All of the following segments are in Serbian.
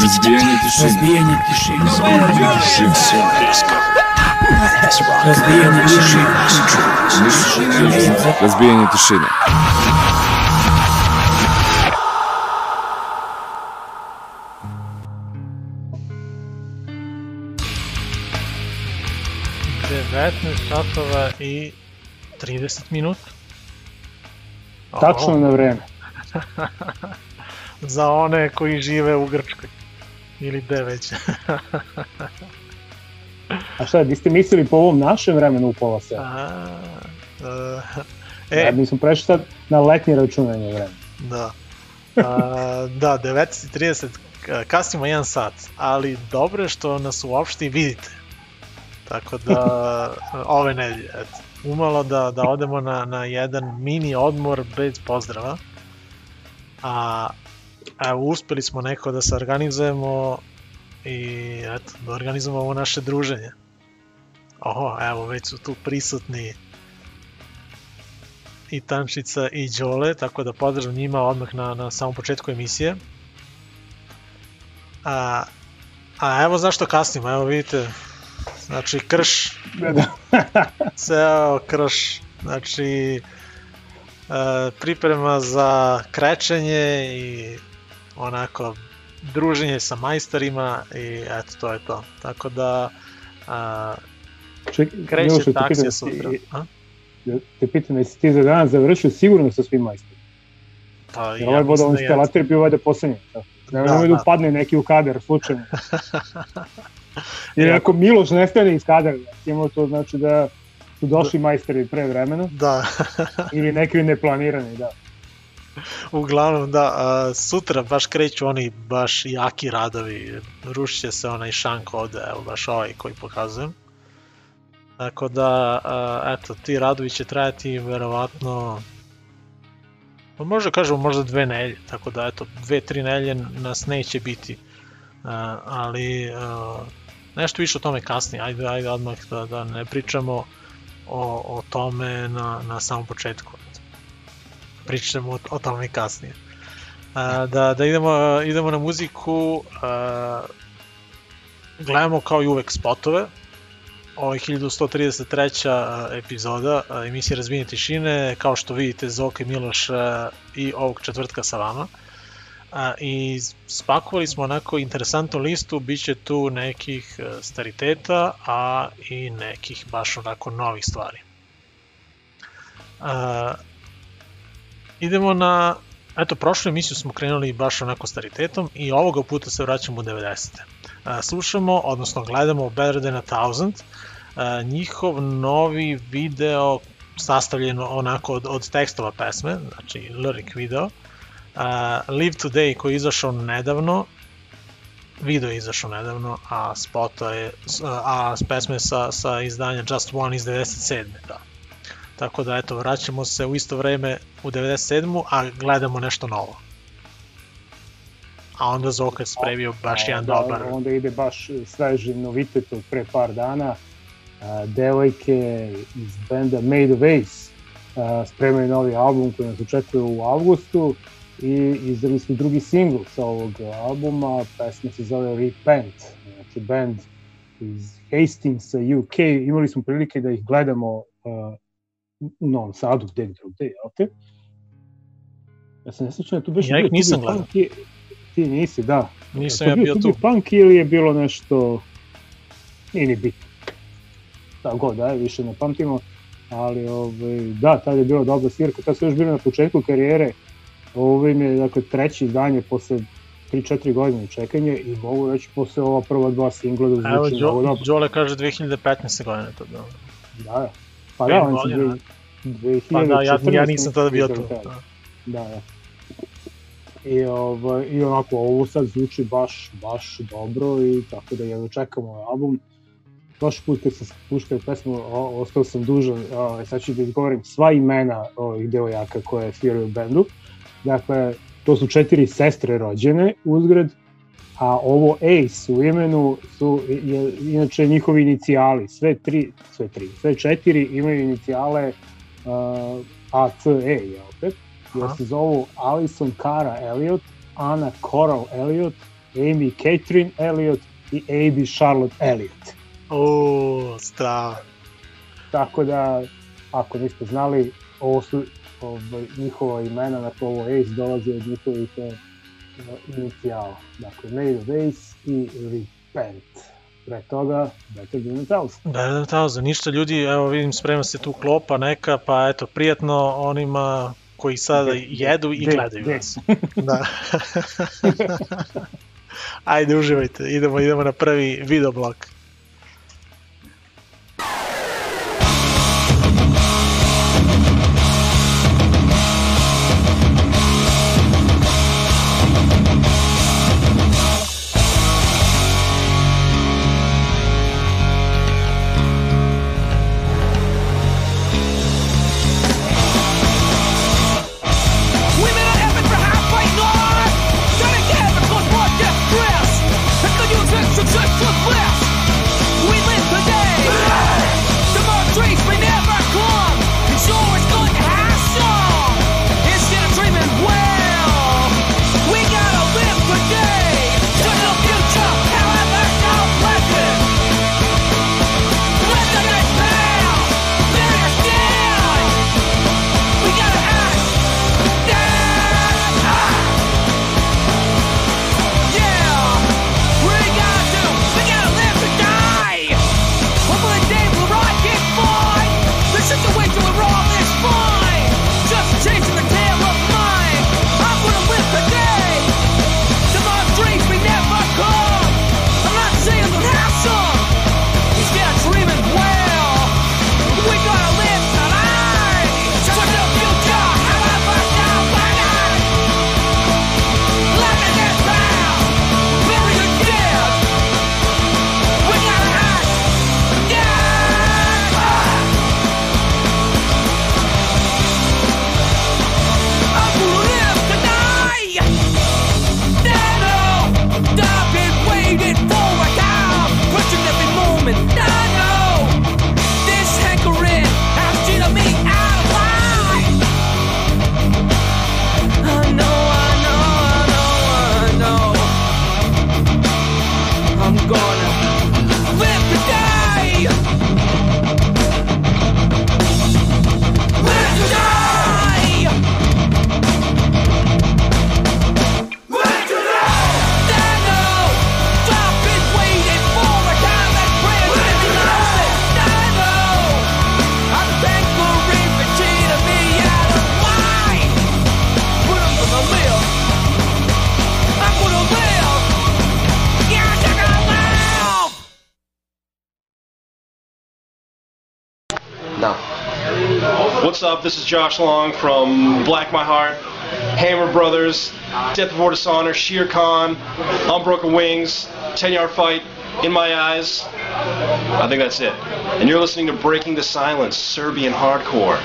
Разбиение тишины. Разбиение тишины. Разбиение тишины. Разбиение тишины. Devetnaest časova i 30 minuta. Tačno na vreme. Za one koji žive u Grčkoj. Ili gde već. A šta, vi ste mislili po ovom našem vremenu u pola seta? A, e, E. Ja, mi smo prešli sad na letnje računanje vremena. Da. A, da, 19.30, k- kasnimo jedan sat, ali dobro je što nas uopšte i vidite. Tako da, ove nedelje, eto, umalo da, da odemo na, na jedan mini odmor bez pozdrava. A, evo, uspeli smo neko da se organizujemo i eto, da organizujemo ovo naše druženje. Oho, evo, već su tu prisutni i Tančica i Đole, tako da podržam njima odmah na, na samom početku emisije. A, a evo zašto kasnimo, evo vidite, znači krš, Da, ceo krš, znači e, priprema za krečenje i onako druženje sa majstorima i eto to je to. Tako da a, Ček, kreće te taksija sutra. A? Te pitam, jesi ti za danas završio sigurno sa svim majstorima? Pa, ovaj mislim vodovan da jeste. instalator je bio poslednji. Da, ne Da, da, da da. upadne neki u kadar, slučajno. Jer Ja. ako Miloš nestane iz kadara, recimo, to znači da su došli majstori pre vremena Da, ili neki neplanirani, da. Uglavnom da, a, sutra baš kreću oni baš jaki radovi, rušit će se onaj šank ovde, evo baš ovaj koji pokazujem. Tako da, a, eto, ti radovi će trajati verovatno, pa možda kažemo možda dve nelje, tako da eto, dve, tri nelje nas neće biti. A, ali a, nešto više o tome kasnije, ajde, ajde odmah da, da ne pričamo o, o tome na, na samom početku pričamo o, o tome kasnije. A, da, da idemo, idemo na muziku, a, gledamo kao i uvek spotove, ovo je 1133. epizoda emisije Razbijenje tišine, kao što vidite Zoka i Miloš i ovog četvrtka sa vama. I spakovali smo onako interesantnu listu, bit će tu nekih e, stariteta, a i nekih baš onako novih stvari. Idemo na, eto, prošlu emisiju smo krenuli baš onako staritetom i ovoga puta se vraćamo u 90. A, slušamo, odnosno gledamo Better Than a Thousand, njihov novi video sastavljen onako od, od tekstova pesme, znači lyric video, Live Today koji je izašao nedavno, video je izašao nedavno, a spota je, a pesme sa, sa izdanja Just One iz 97. Da. Tako da eto, vraćamo se u isto vreme u 97. a gledamo nešto novo. A onda Zoka je spremio baš jedan da, dobar. Onda ide baš sveži novitet od pre par dana. Devojke iz benda Made of Ace a, spremaju novi album koji nas očekuje u avgustu i izdali su drugi singl sa ovog albuma, pesma se zove Repent, znači band iz Hastingsa, UK, imali smo prilike da ih gledamo uh, u Novom Sadu, gde drugde, jel te? Ja se ne sjećam, da tu beše Ja ih bio nisam gledao. Punk i- Ti nisi, da. Nisam Je ja to bio tu. Punk ili je bilo nešto, nije ni bitno. Tako god, da, više ne pamtimo, ali ovaj, da, tada je bila dobra svirka, tada su još bili na početku karijere, ovo im je, dakle, treći izdanje posle 3-4 godine čekanja i mogu reći posle ova prva dva singla da Evo, zvuči mnogo Đo, dobro. Đole kaže 2015. godine to bilo. Da, da. Pa da, on godina. 2014. Pa da, ja, ja nisam tada bio tu. izdali taj. Da. Da, da. I, ovaj, I onako, ovo sad zvuči baš, baš dobro i tako da jedno čekamo ovaj album. Prošli put kad sam puštao pesmu, o, ostao sam dužan, o, sad ću da izgovorim sva imena ovih devojaka koje sviraju u bendu. Dakle, to su četiri sestre rođene uzgred, a ovo Ace u imenu su je, inače njihovi inicijali, sve tri, sve tri, sve četiri imaju inicijale uh, ACE, je opet, jer se zovu Alison Cara Elliot, Anna Coral Elliot, Amy Catherine Elliot i AB Charlotte Elliot. O, strava. Tako da, ako niste znali, ovo su ovaj, njihova imena, na ovo Ace dolazi od njihovih eh, inicijal. Dakle, Made of Ace i Repent pre toga Better Than a Thousand. Better Than a Thousand, ništa ljudi, evo vidim sprema se tu klopa neka, pa eto, prijatno onima koji sada jedu i gledaju nas. da. Ajde, uživajte, idemo, idemo na prvi videoblog. up? This is Josh Long from Black My Heart, Hammer Brothers, Death Before Dishonor, Sheer Khan, Unbroken Wings, 10 Yard Fight, In My Eyes. I think that's it. And you're listening to Breaking the Silence, Serbian Hardcore.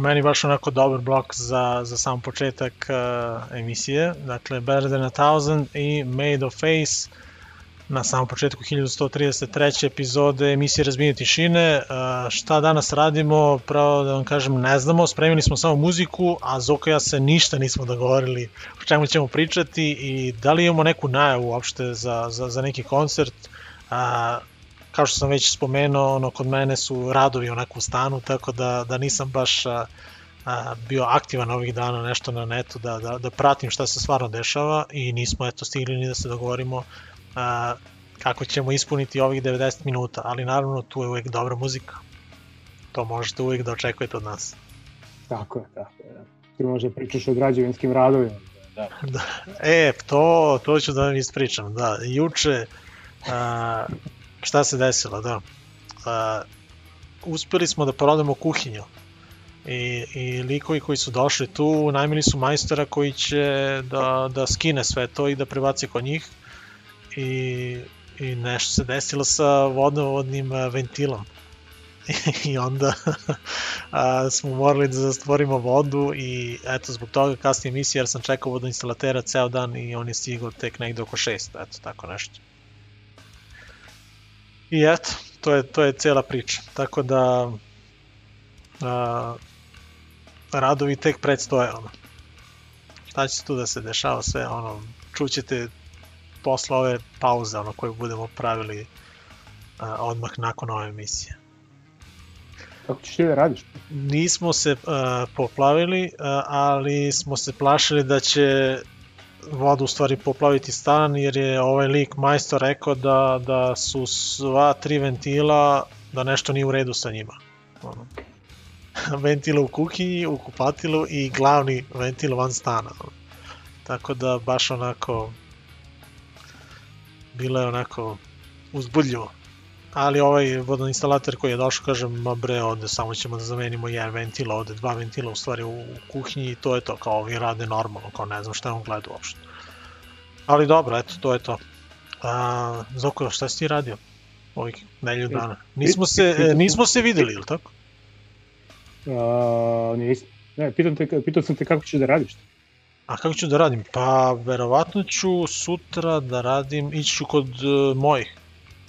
Meni baš onako dobar blok za, za sam početak uh, emisije. Dakle, Better Than a Thousand i Made of Face na samom početku 1133. epizode emisije Razbijenje tišine. Uh, šta danas radimo, pravo da vam kažem, ne znamo. Spremili smo samo muziku, a Zoko i ja se ništa nismo dogovorili o čemu ćemo pričati i da li imamo neku najavu uopšte za, za, za neki koncert. Uh, kao što sam već spomenuo, ono, kod mene su radovi onako u stanu, tako da, da nisam baš a, a, bio aktivan ovih dana nešto na netu, da, da, da pratim šta se stvarno dešava i nismo eto stigli ni da se dogovorimo a, kako ćemo ispuniti ovih 90 minuta, ali naravno tu je uvek dobra muzika. To možete uvek da očekujete od nas. Tako je, tako je. da. Ti možda pričaš o građevinskim radovima. Da. Da. E, to, to ću da vam ispričam, da. Juče, a, šta se desilo, da. A, uspeli smo da prodamo kuhinju. I, I likovi koji su došli tu, najmili su majstora koji će da, da skine sve to i da prebaci kod njih. I, i nešto se desilo sa vodovodnim ventilom. I onda a, smo morali da zastvorimo vodu i eto zbog toga kasnije emisija jer sam čekao vodoinstalatera ceo dan i on je stigao tek negde oko 6, eto tako nešto. I eto, to je, to je cela priča. Tako da a, radovi tek predstoje ono. Šta će tu da se dešava sve ono, čućete posle ove pauze ono koju budemo pravili a, odmah nakon ove emisije. Kako ćeš ti da radiš? Nismo se uh, poplavili, uh, ali smo se plašili da će vodu u stvari poplaviti stan, jer je ovaj lik majstor rekao da, da su sva tri ventila, da nešto nije u redu sa njima. Ono. Ventila u kuhinji, u kupatilu i glavni ventil van stana. ono. Tako da baš onako bilo je onako uzbudljivo ali ovaj vodoinstalater koji je došao, kažem, ma bre, ovde samo ćemo da zamenimo jedan ventil, ovde dva ventila u stvari u, u kuhinji i to je to, kao ovi rade normalno, kao ne znam šta je on gleda uopšte. Ali dobro, eto, to je to. A, Zoko, šta si ti radio ovih nelju dana? Nismo se, e, nismo se videli, ili tako? A, nisam. Ne, pitam, te, pitam sam te kako ćeš da radiš. A kako ću da radim? Pa, verovatno ću sutra da radim, ići ću kod uh, mojih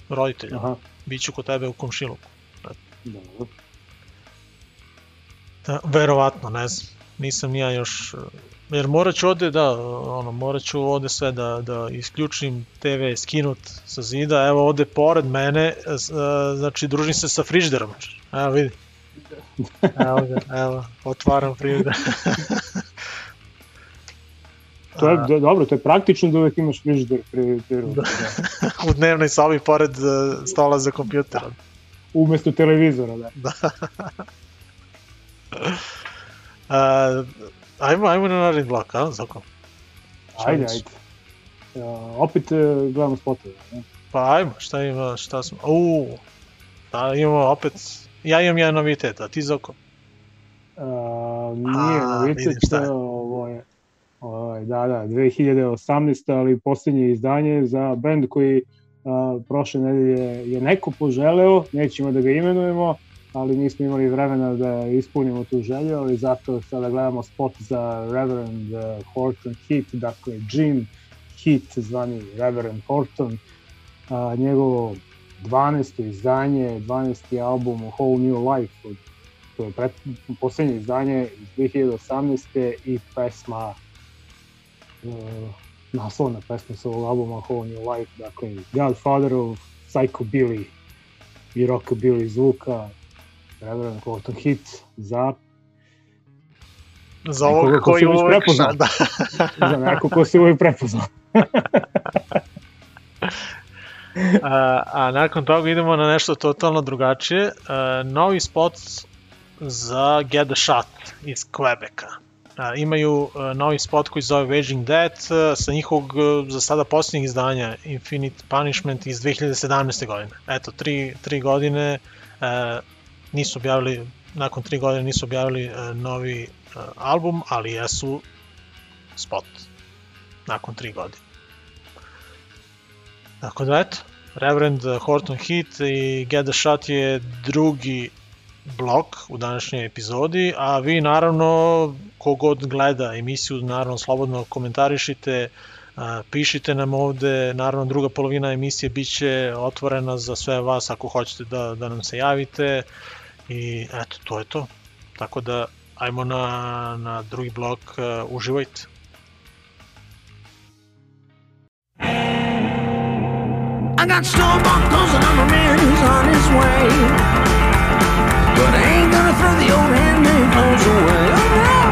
roditelja. Aha, Biću kod tebe u komšiluku. dobro. Da, verovatno, ne znam. Nisam ni ja još... Jer morat ću ovde, da, ono, morat ću ovde sve da, da isključim TV, skinut sa zida. Evo ovde pored mene, e, znači družim se sa frižderom. Evo vidi. Evo ga, evo, otvaram frižder. To je do, dobro, to je praktično da uvek imaš frižider pri, pri ruci, Da. da. u dnevnoj sobi pored e, stola za kompjuterom. Umesto televizora, da. Uh, ajmo, ajmo na naredni blok, a, Zoko? Ajde, ajde. A, opet e, gledamo spotove. Ne? Pa ajmo, šta ima, šta smo... Uuu, da imamo opet... Ja imam jedan novitet, a ti Zoko? A, nije A, novitet, vidim šta je. ovo je, ovo je, da, da, 2018. ali posljednje izdanje za band koji a, prošle nedelje je neko poželeo, nećemo da ga imenujemo, ali nismo imali vremena da ispunimo tu želju, ali zato sada gledamo spot za Reverend uh, Horton Heat, dakle Jim Heat, zvani Reverend Horton, a, njegovo 12. izdanje, 12. album Whole New Life to je poslednje izdanje iz 2018. i pesma naslovna pesma sa ovog albuma Whole New Life, dakle Godfather of Psychobilly i Rockabilly zvuka Reverend Horton Hit za, Za ovog ko koji već uvek... prepoznao. Da. za neko ko se uvijek prepoznao. a, a nakon toga idemo na nešto totalno drugačije. A, novi spot za Get the Shot iz Quebeca. A, imaju a, novi spot koji zove Waging Dead a, sa njihovog a, za sada posljednjeg izdanja Infinite Punishment iz 2017. godine. Eto, tri, tri godine a, nisu objavili, nakon tri godine nisu objavili a, novi a, album, ali jesu spot nakon tri godine. Tako da eto, Reverend Horton Heat i Get the Shot je drugi blog u današnjoj epizodi, a vi naravno, kogod gleda emisiju, naravno slobodno komentarišite, pišite nam ovde, naravno druga polovina emisije biće otvorena za sve vas ako hoćete da, da nam se javite i eto, to je to. Tako da, ajmo na, na drugi blok, uživajte. I got clothes and I'm a man who's on his way. But I ain't gonna throw the old handmade clothes away. Oh no!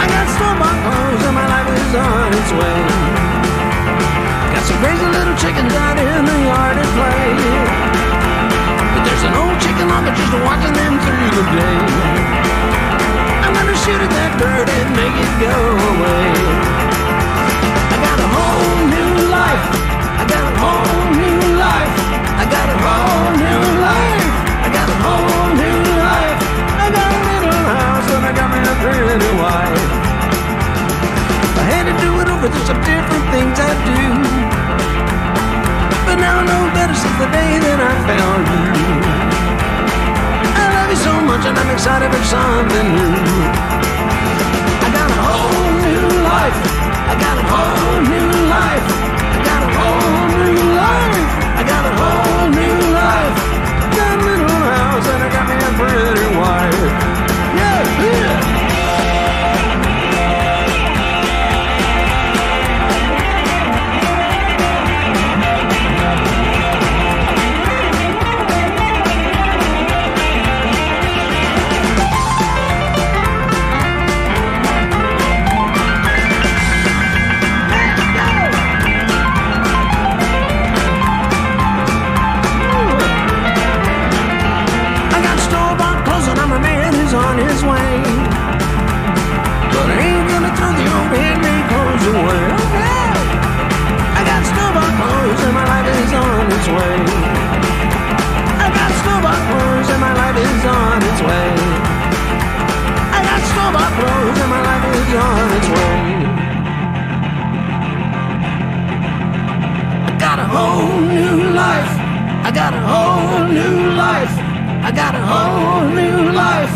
I got store-bought clothes and my life is on its way. Got some crazy little chickens out in the yard at play. But there's an old chicken locker just watching them through the day. I'm gonna shoot at that bird and make it go away. I got a whole new life. Over, there's some different things I do. But now I know better since the day that I found you. I love you so much and I'm excited for something new. I got a whole new life. I got a whole new life. I got a whole new life. I got a whole new life. Got a little house and I got me a pretty wife. Way. I got store-bought clothes and my life is on its way. I got store-bought clothes and my life is on its way. I got a whole new life. I got a whole new life. I got a whole new life.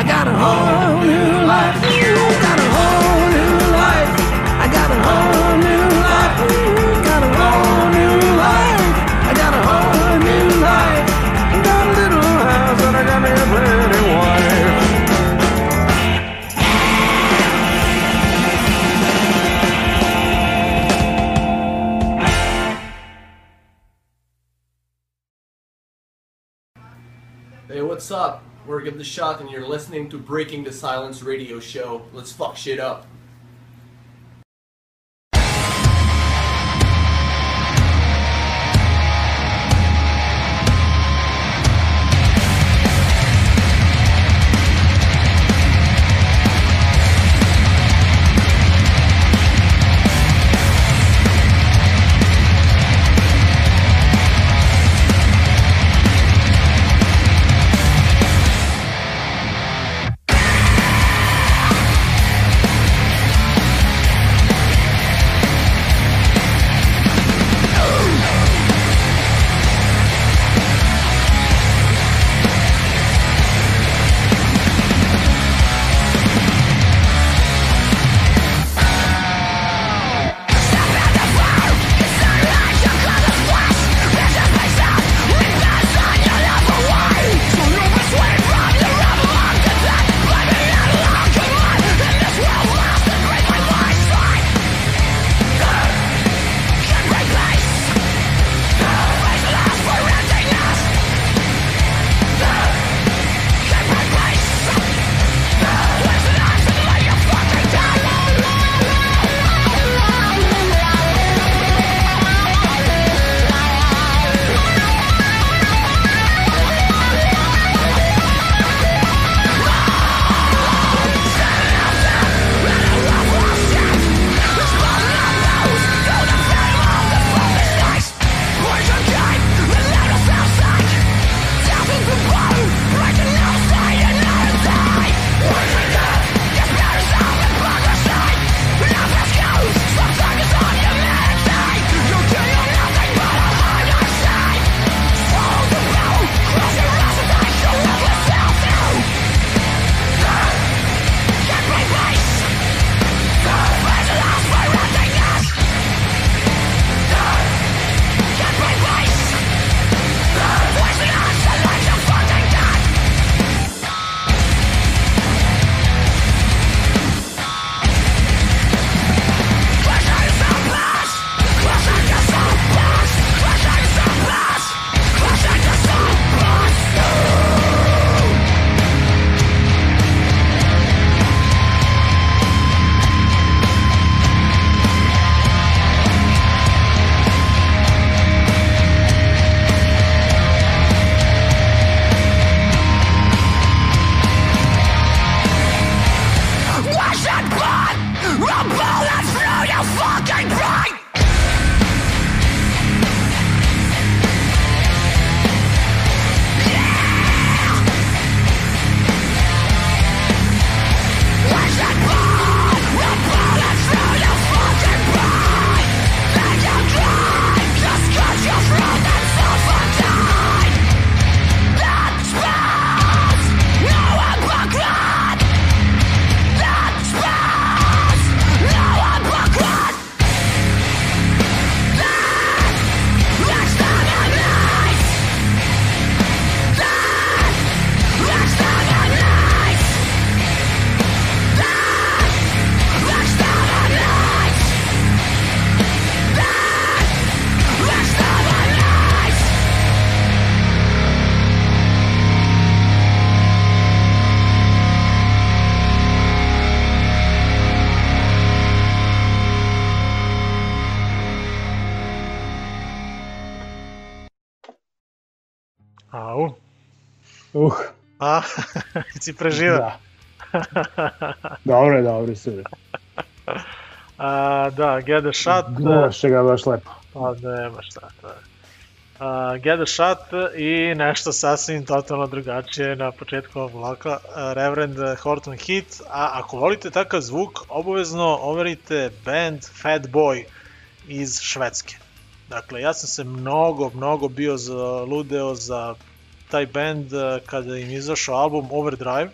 I got a whole new life. I got a whole new life. I got a whole new the Shot, and you're listening to Breaking the Silence radio show. Let's fuck shit up. A, si preživao? da. Dobro je, dobro je sve. A, da, Get a Shot. Gledaš ga baš lepo. Pa nema šta, to je. Uh, Get a Shot i nešto sasvim totalno drugačije na početku ovog uh, Reverend Horton Heat, a ako volite takav zvuk, obavezno overite band Fat Boy iz Švedske. Dakle, ja sam se mnogo, mnogo bio zaludeo za taj band uh, kada im izašao album Overdrive,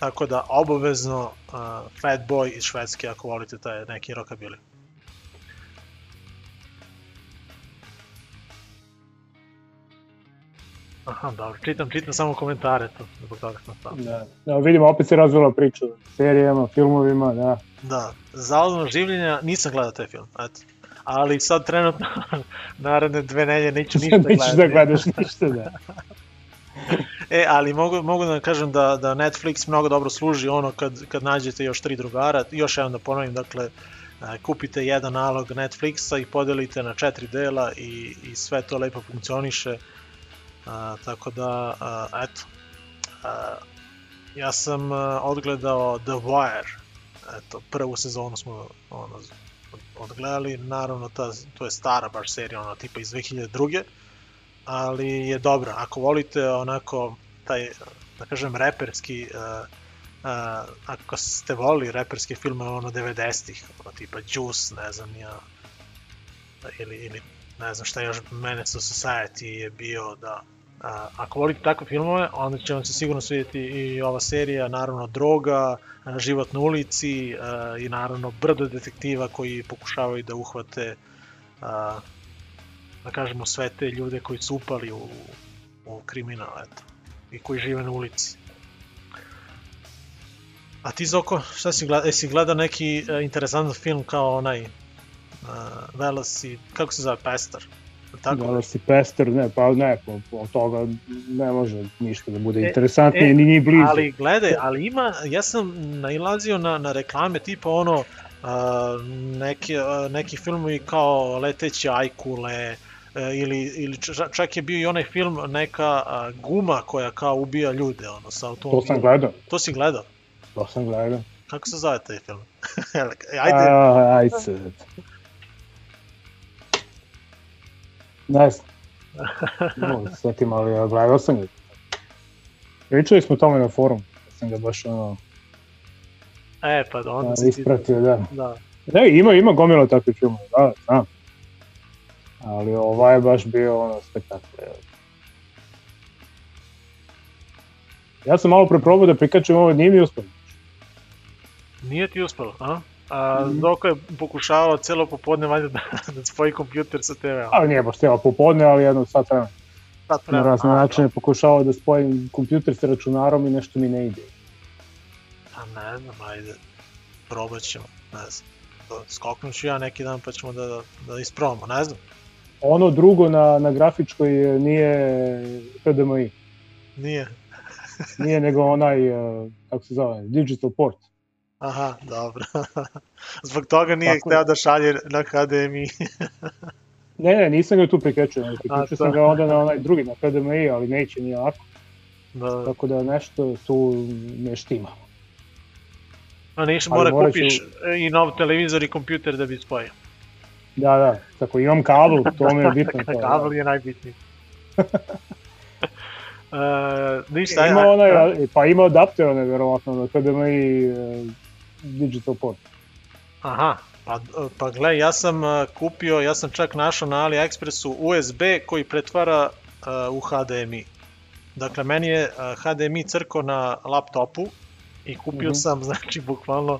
tako da obavezno uh, Fat Boy iz Švedske ako volite taj neki rockabilly. Aha, dobro, čitam, čitam samo komentare, to zbog toga sam stao. Da. da, vidimo, opet se razvila priča o serijama, filmovima, da. Da, Zalazno življenja, nisam gledao taj film, eto. Ali sad trenutno, naredne dve nelje neću ništa gledati. Nećeš da gledaš ništa, da. E, ali mogu, mogu da kažem da, da Netflix mnogo dobro služi ono kad, kad nađete još tri drugara, još jednom da ponovim, dakle, e, kupite jedan nalog Netflixa i podelite na četiri dela i, i sve to lepo funkcioniše. A, tako da, a, eto, a, ja sam odgledao The Wire, eto, prvu sezonu smo ono, odgledali, naravno ta, to je stara baš serija, ono, tipa iz 2002 ali je dobra. Ako volite onako taj, da kažem, reperski, uh, uh, ako ste volili reperske filme ono 90-ih, ono tipa Juice, ne znam ja, ili, ili ne znam šta još, Menace to Society je bio, da, Uh, ako volite takve filmove, onda će vam se sigurno svidjeti i ova serija, naravno Droga, Život na ulici uh, i naravno Brdo detektiva koji pokušavaju da uhvate uh, da kažemo sve te ljude koji su upali u, u kriminal, eto, i koji žive na ulici. A ti Zoko, šta si gleda, jesi gleda neki uh, interesantan film kao onaj uh, Velas i, kako se zove, Pester? Tako Da si pester, ne, pa ne, po, po toga ne može ništa da bude interesantnije, e, ni ni blizu. Ali gledaj, ali ima, ja sam nailazio na, na reklame tipa ono, uh, neki, uh, neki filmovi kao Leteće ajkule, uh, ili, ili ča- čak je bio i onaj film neka guma koja kao ubija ljude, ono, sa To automobilom. sam gledao, To si gledao? to sam gledao. Kako se zove taj film? Ajde, A, ajde se. Ne znam. Mogu da se setim, ali gledao sam ga. Pričali smo tome na forum. Sam ga baš ono, e, pa da, onda da, si ti... ispratio, da. Da. Ne, ima, ima gomila takvih filmova, da, znam. Ali ovaj je baš bio ono spektakl. Ja sam malo preprobao da prikačem ovo, nije mi uspelo. Nije ti uspelo, a? A Mhm. Doko je pokušavao celo popodne valjda da, da spoji kompjuter sa TV-om. Ali nije baš cijelo popodne, ali jedno sat vremena. Na vremena, razne a, načine pokušavao da spojim kompjuter sa računarom i nešto mi ne ide. A ne znam, ajde, probat ćemo, ne znam. Skoknut ću ja neki dan pa ćemo da, da isprobamo, ne znam. Ono drugo na, na grafičkoj nije HDMI, Nije. nije nego onaj, eh, kako se zove, digital port. Aha, dobro. Zbog toga nije Tako hteo da šalje na HDMI. Ne, ne, nisam ga tu prikačio to. sam ga onda na onaj drugi, na HDMI, ali neće ni ovako, da, tako da nešto tu ne štima. a ali mora morat ću- kupiš i nov televizor i kompjuter da bi spojio. Da, da, tako imam kabel, to mi je bitno. da. Kabel je najbitniji. Uh, ništa, Ima aj- onaj, aj- pa ima adapter onaj verovatno na HDMI eh, digital port. Aha, pa, pa gle, ja sam uh, kupio, ja sam čak našao na AliExpressu USB koji pretvara uh, u HDMI. Dakle, meni je uh, HDMI crko na laptopu i kupio Mhm. sam, znači, bukvalno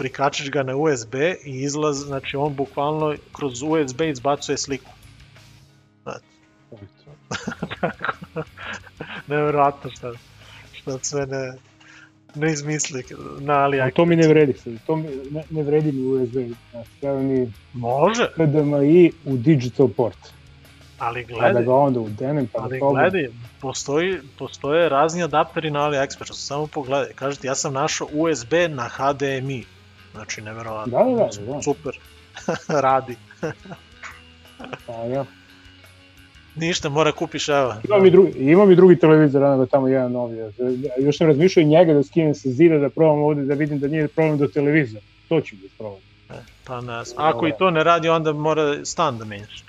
prikačiš ga na USB i izlaz, znači on bukvalno kroz USB izbacuje sliku. Nevjerojatno šta, šta sve ne, ne izmisli na Ali to mi ne vredi sad, to mi ne, ne vredi mi USB. Znači, treba mi Može, HDMI u digital port. ali Pa da gledaj, ga onda udenem, pa da Ali probam. gledaj, postoji, postoje razni adapteri na AliExpressu, samo pogledaj. Kažete, ja sam našao USB na HDMI. Znači, neverovatno. Da, da, da, da. Super. Radi. Pa, ja. Ništa, mora kupiš, evo. Imam i drugi, imam i drugi televizor, ono tamo jedan novi. Još sam razmišljao i njega da skinem sa zida da probam ovde da vidim da nije problem do televizora. To ću biti problem. Pa ne. Ako i to ne radi, onda mora stan da menjaš.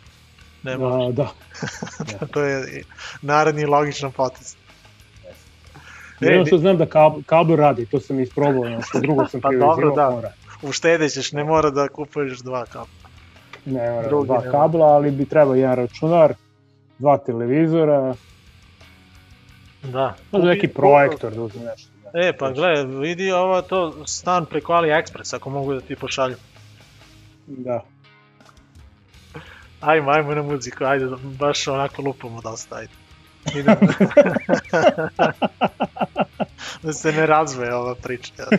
Ne može. Da, da. to je naredni logičan potez. Jedno što znam da kabel, kabel radi, to sam isprobao, ono što drugo sam Pa privatizirao, dobro, da. on radi. Ne mora da kupuješ dva kabla. Ne mora Drugi dva ne mora. kabla, ali bi trebao jedan računar, dva televizora, Da. možda neki projektor da uzme nešto. Da. E, pa gle, vidi ovo to stan preko AliExpress, ako mogu da ti pošalju. Da. Ajmo, ajmo na muziku, ajde, da- baš onako lupamo dosta, ajde. Da se ne razvoje ova priča. Pa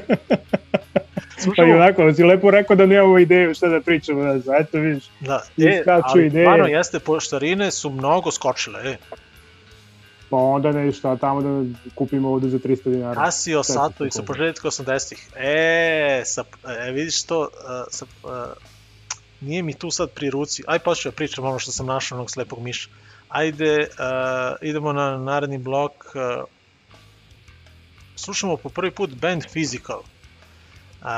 i Slušamo, onako, si lepo rekao da nemamo ideju šta da pričamo, da znam, eto vidiš. da, iskaču ali ideje. stvarno jeste, poštarine su mnogo skočile, e. Pa onda nešto, tamo da kupimo ovde za 300 dinara. Casio Sato i sa početka 80-ih. E, sa, e, vidiš to, uh, sa, uh, nije mi tu sad pri ruci. Aj pa ću ja pričam ono što sam našao onog slepog miša. Ajde, uh, idemo na naredni blok. Uh, slušamo po prvi put band Physical. Uh,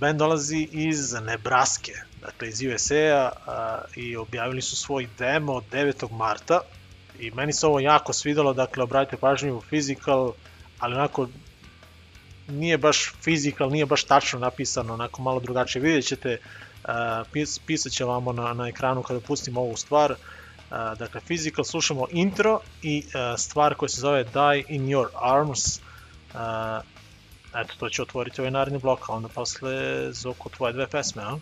band dolazi iz Nebraske, dakle iz USA-a uh, i objavili su svoj demo 9. marta i meni se ovo jako svidelo, dakle obratite pažnju u Physical, ali onako nije baš physical, nije baš tačno napisano, onako malo drugačije. Vidjet ćete, uh, pis, pisat će vamo na, na ekranu kada pustim ovu stvar. Uh, dakle, physical, slušamo intro i uh, stvar koja se zove Die in Your Arms. Uh, eto, to će otvoriti ovaj naredni blok, a onda posle Zoko tvoje dve pesme, a?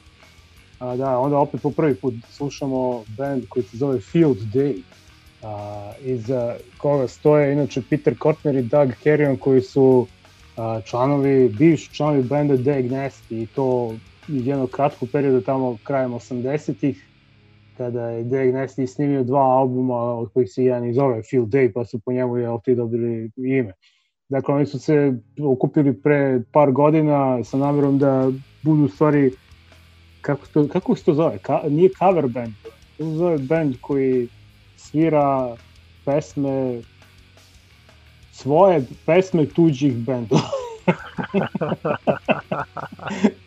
A, da, onda opet po prvi put slušamo band koji se zove Field Day. A, iza koga stoje inače Peter Kortner i Doug Carrion koji su a, članovi, bivši članovi benda Dag Nasty i to iz jednog kratkog perioda tamo krajem 80-ih kada je Dag Nasty snimio dva albuma od kojih se jedan i zove Field Day pa su po njemu jel ti dobili ime. Dakle, oni su se okupili pre par godina sa namerom da budu stvari kako se to, kako se to zove? Ka, nije cover band, to se zove band koji svira pesme svoje pesme tuđih bendova.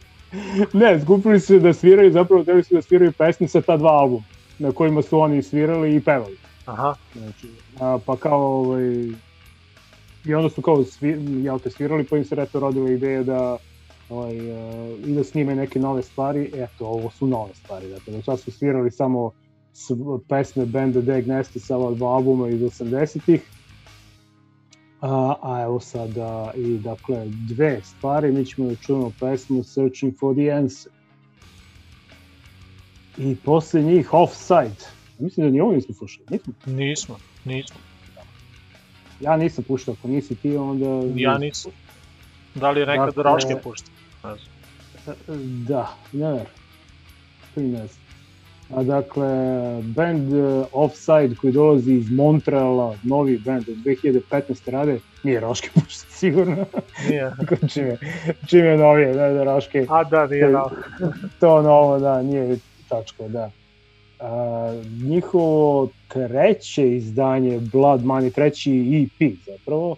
ne, skupili su da sviraju, zapravo teli su da sviraju pesme sa ta dva albuma na kojima su oni svirali i pevali. Aha, Znači, a, pa kao ovaj, i onda su kao svi, jel te svirali, pa im se reto rodila ideja da ovaj, uh, i da snime neke nove stvari, eto, ovo su nove stvari, dakle, do sad su svirali samo s, pesme benda Dag Nasty sa ova dva albuma iz 80-ih, a, a evo sada i dakle dve stvari, mi ćemo da čujemo pesmu Searching for the Answer. I posle njih Offside. Mislim da ni ovo nismo slušali. Nismo. nismo, nismo. Ja nisam puštao, ako nisi ti, onda... Ja nisam. Da li je nekad Dakle- Roške pušta? Ne znam. Da, ne ne. A dakle, band uh, Offside koji dolazi iz Montreala, novi band od 2015. rade, nije Roške pušta sigurno, Nije. čim je, čim je novije, da, da Roške, A da, nije To- da. to novo, da, nije tačko, da. A, njihovo treće izdanje Blood Money, treći EP zapravo,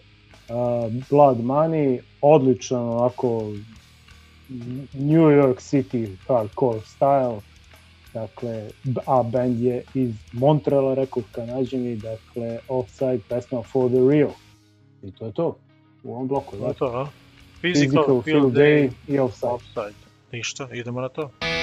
a, Blood Money, odličan ovako New York City hardcore style, dakle, a band je iz Montreala, rekao kanadžani, dakle, Offside pesma For the Real. I to je to, u ovom bloku, To je da. to, a? Physical, Field Day i Offside. Offside. Ništa, idemo na to. Searching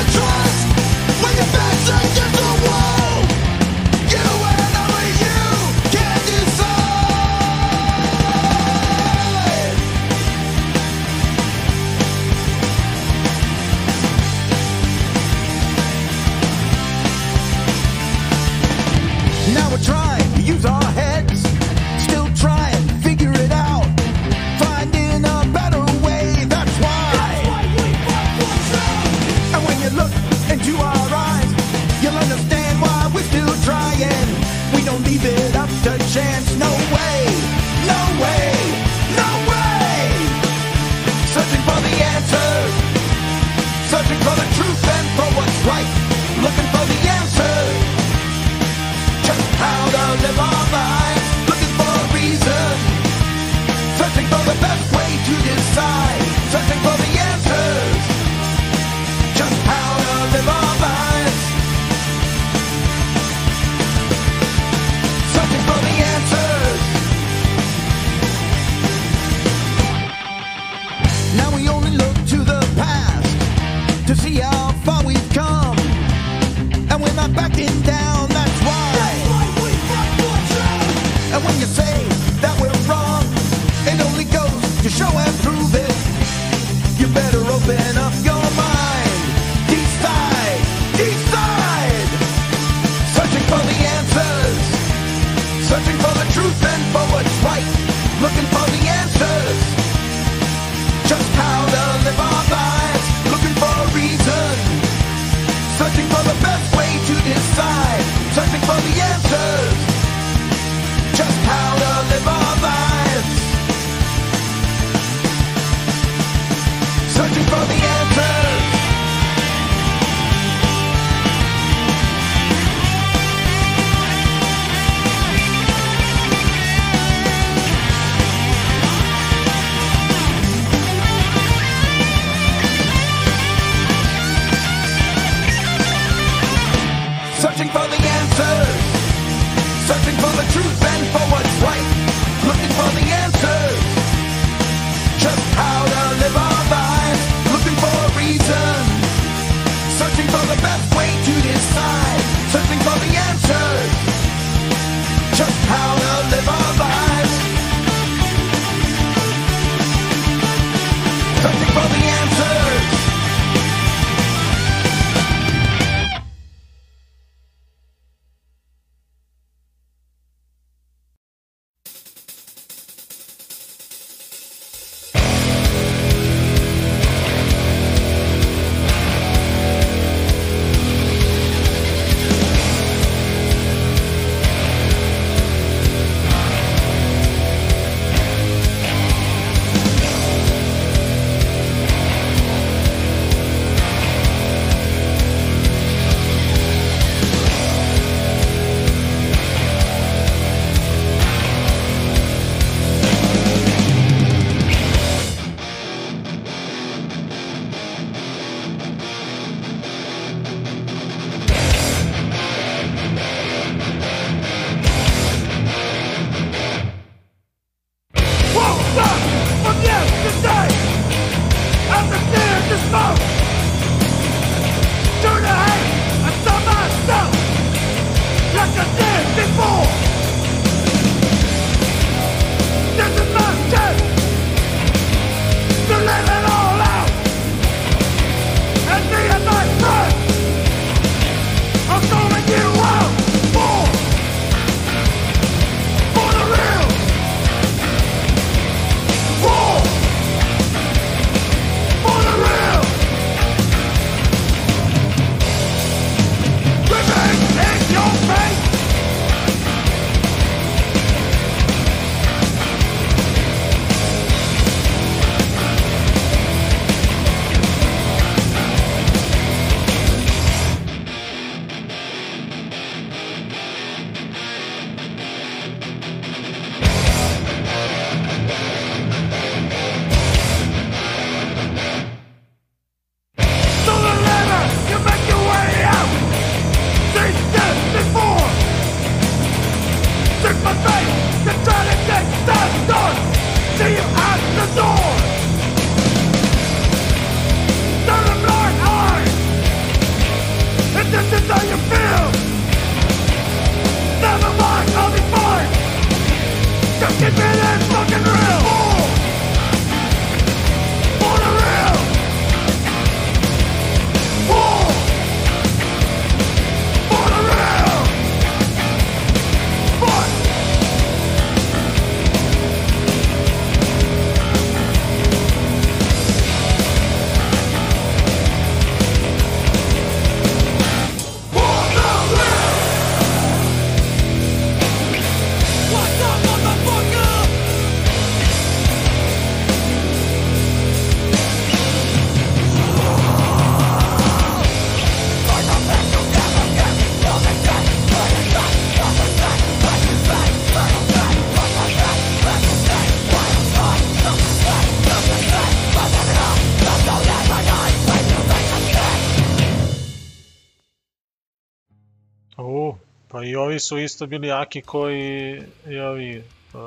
Ovi su isto bili jaki koji i ovi uh,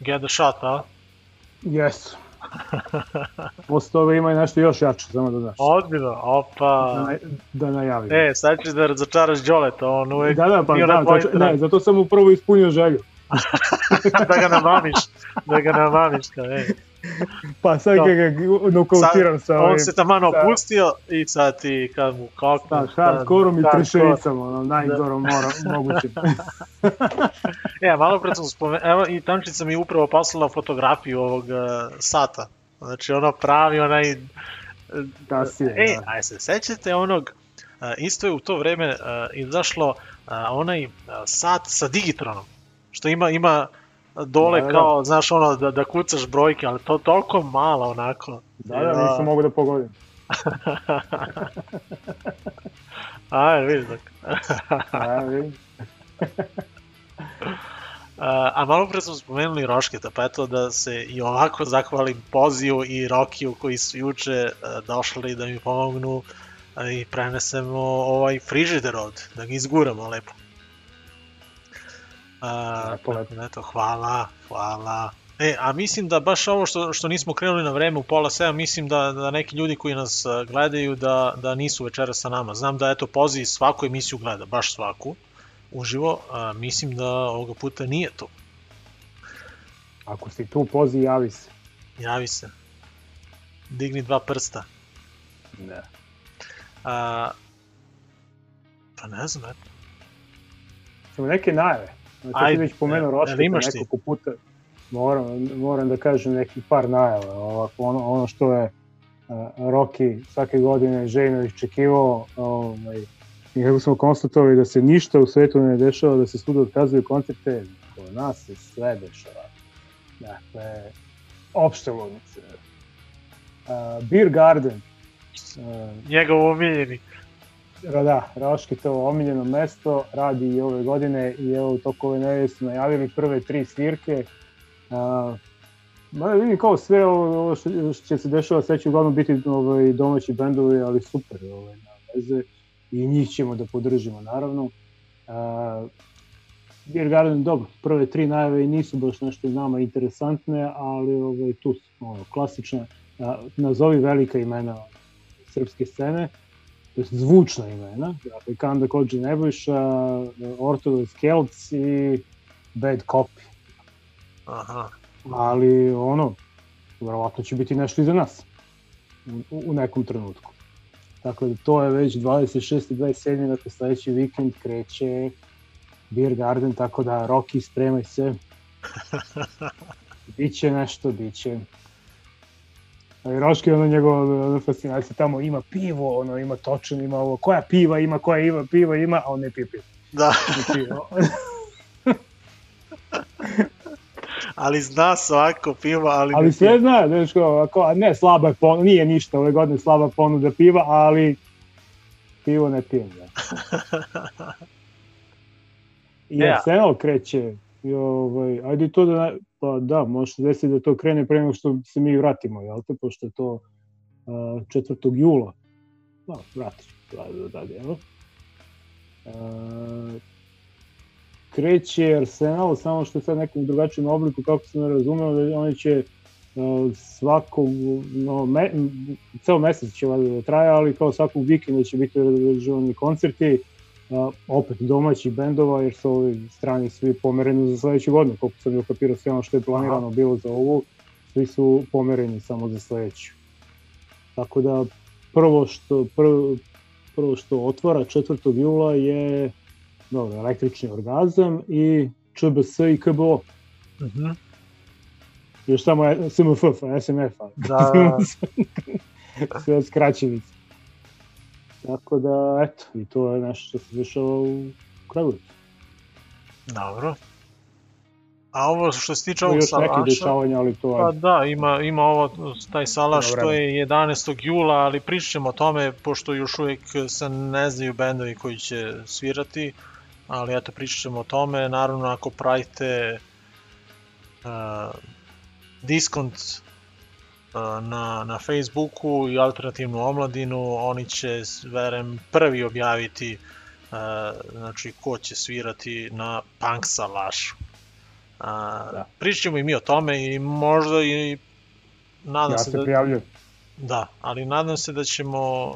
Get the Shot, a? Jesu. Posle toga ima i nešto još jače, samo da znaš. Odbilo, Da, opa. naj, da najavim. E, sad ćeš da razočaraš Đoleta, on uvek da, da, pa da, strani. ne, zato sam mu prvo ispunio želju. da ga namamiš, da ga namamiš, kao, ej. Pa sad Da. kad ga nokautiram sa ovim, On se tamano sa- opustio i sad ti kad mu kako... sa hardkorom i hardcore. trešenicama, ono, najgorom mora, moguće. E, malo pre sam spomenuo, evo i Tančica mi upravo poslala fotografiju ovog uh, sata. Znači ono pravi onaj... Da si je, E, da. a se sećate onog, uh, isto je u to vreme uh, izašlo uh, onaj uh, sat sa Digitronom, što ima ima dole Da, da, da. kao, znaš ono, da, da kucaš brojke, ali to toliko malo onako. Da, da, nisam mogu da pogodim. Ajde, vidiš dok. A, vidim. A, a malo pre smo spomenuli Rošketa, pa eto da se i ovako zahvalim Poziju i Rokiju koji su juče e, došli da mi pomognu i prenesemo ovaj frižider ovde, da ga izguramo lepo. A, Eto, hvala, hvala. E, a mislim da baš ovo što, što nismo krenuli na vreme u pola 7, mislim da, da neki ljudi koji nas gledaju da, da nisu večera sa nama. Znam da eto Pozi svaku emisiju gleda, baš svaku, uživo, a mislim da ovoga puta nije to. Ako si tu, pozi, javi se. Javi se. Digni dva prsta. Da. A, pa ne znam, eto. Samo neke najave. Znači, ti Ajde, već pomenuo ti? nekoliko puta. Moram, moram da kažem neki par najava. Ovako, ono, ono što je uh, Roki svake godine željno iščekivao, ovaj, i kako smo konstatovali da se ništa u svetu ne dešava, da se svuda otkazuju koncerte, kod nas se sve dešava. Dakle, opšte ludnice. Uh, Beer Garden, uh, Njegov omiljeni. Da, Roškitovo omiljeno mesto radi i ove godine i evo u toku ove nedelje su najavili prve tri svirke. Uh, vidim kao sve ovo, što, će se dešava, sve će uglavnom biti ovaj, domaći bendovi, ali super, ovaj, na veze. I njih ćemo da podržimo, naravno. Uh, Beer Garden, dobro, prve tri najave i nisu baš nešto nama interesantne, ali ovaj, tu su, ono, klasične, a, nazovi velika imena srpske scene, to je zvučna imena, dakle Kanda Kođi Nebojša, Orthodox Celts i Bad Copy, Aha. ali ono, verovatno će biti nešto iza nas u, u nekom trenutku. Tako da to je već 26. i 27. dakle sledeći vikend kreće Beer Garden, tako da Rocky spremaj se. biće nešto, biće. Ali Roški, ono njegova ono, fascinacija, tamo ima pivo, ono ima točen, ima ovo, koja piva ima, koja ima piva ima, a on ne pije pivo. Da, ali zna svako pivo, ali, ali sve zna, znaš, kao, ako, a ne, slaba je ponuda, nije ništa ove godine slaba ponuda piva, ali pivo ne pijem, da. I Ja. Arsenal kreće, i ovaj, ajde to da, pa da, može se desiti da to krene pre nego što se mi vratimo, jel te, pošto je to uh, 4. jula. Da, vratit ću da, da, da, evo. Uh, kreće Arsenal, samo što je sad nekom drugačijem obliku, kako sam razumeo, da oni će svakog, no, me, ceo mesec će valjda da traje, ali kao svakog vikenda će biti održavani koncerti, uh, opet domaćih bendova, jer su ovi strani svi pomereni za sledeću godinu, koliko sam joj kapirao sve ono što je planirano bilo za ovu, svi su pomereni samo za sledeću. Tako da prvo što, prvo, prvo što otvara 4. jula je dobro, električni orgazam i ČBS i KBO. Mhm. Još samo je- SMF, SMF, a Da, sve skraćenice. Tako da, eto, i to je nešto što se dešava u Kragujevcu. dobro. A ovo što se tiče ovog još salaša, dešavanja, ali to pa da, ima, ima ovo, taj salaš vremena. je 11. jula, ali pričat ćemo o tome, pošto još uvijek se ne znaju bendovi koji će svirati, ali eto, pričat ćemo o tome. Naravno, ako pratite uh, diskont na, na Facebooku i alternativnu omladinu, oni će, verem, prvi objaviti znači ko će svirati na Punk Salašu. Da. Pričat ćemo i mi o tome i možda i nadam Ja se se da, prijavljujem. da, ali nadam se da ćemo uh,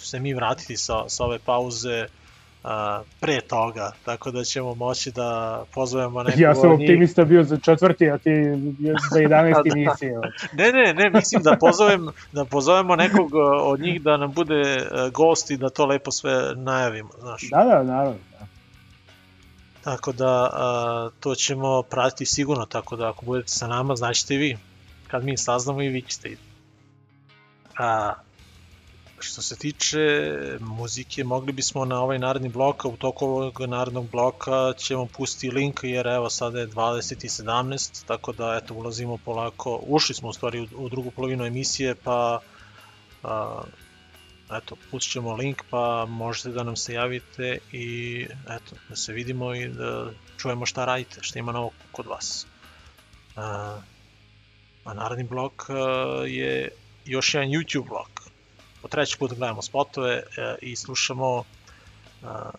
se mi vratiti sa, sa ove pauze uh, pre toga, tako da ćemo moći da pozovemo nekog Ja sam optimista bio za četvrti, a ti za 11. Da. nisi. Ne, ne, ne, mislim da pozovem, da pozovemo nekog uh, od njih da nam bude uh, gost i da to lepo sve najavimo, znaš. Da, da, naravno. Da. Tako da a, to ćemo pratiti sigurno, tako da ako budete sa nama, znaćete i vi. Kad mi saznamo i vi ćete. i- A, što se tiče muzike, mogli bismo na ovaj naredni blok, u toku ovog narednog bloka ćemo pustiti link, jer evo sada je 20.17, tako da eto ulazimo polako, ušli smo u stvari u, u drugu polovinu emisije, pa a, eto, pustit ćemo link pa možete da nam se javite i eto, da se vidimo i da čujemo šta radite, šta ima novo kod vas. A, a blok a, je još jedan YouTube blok. Po treći put gledamo spotove e, i slušamo a,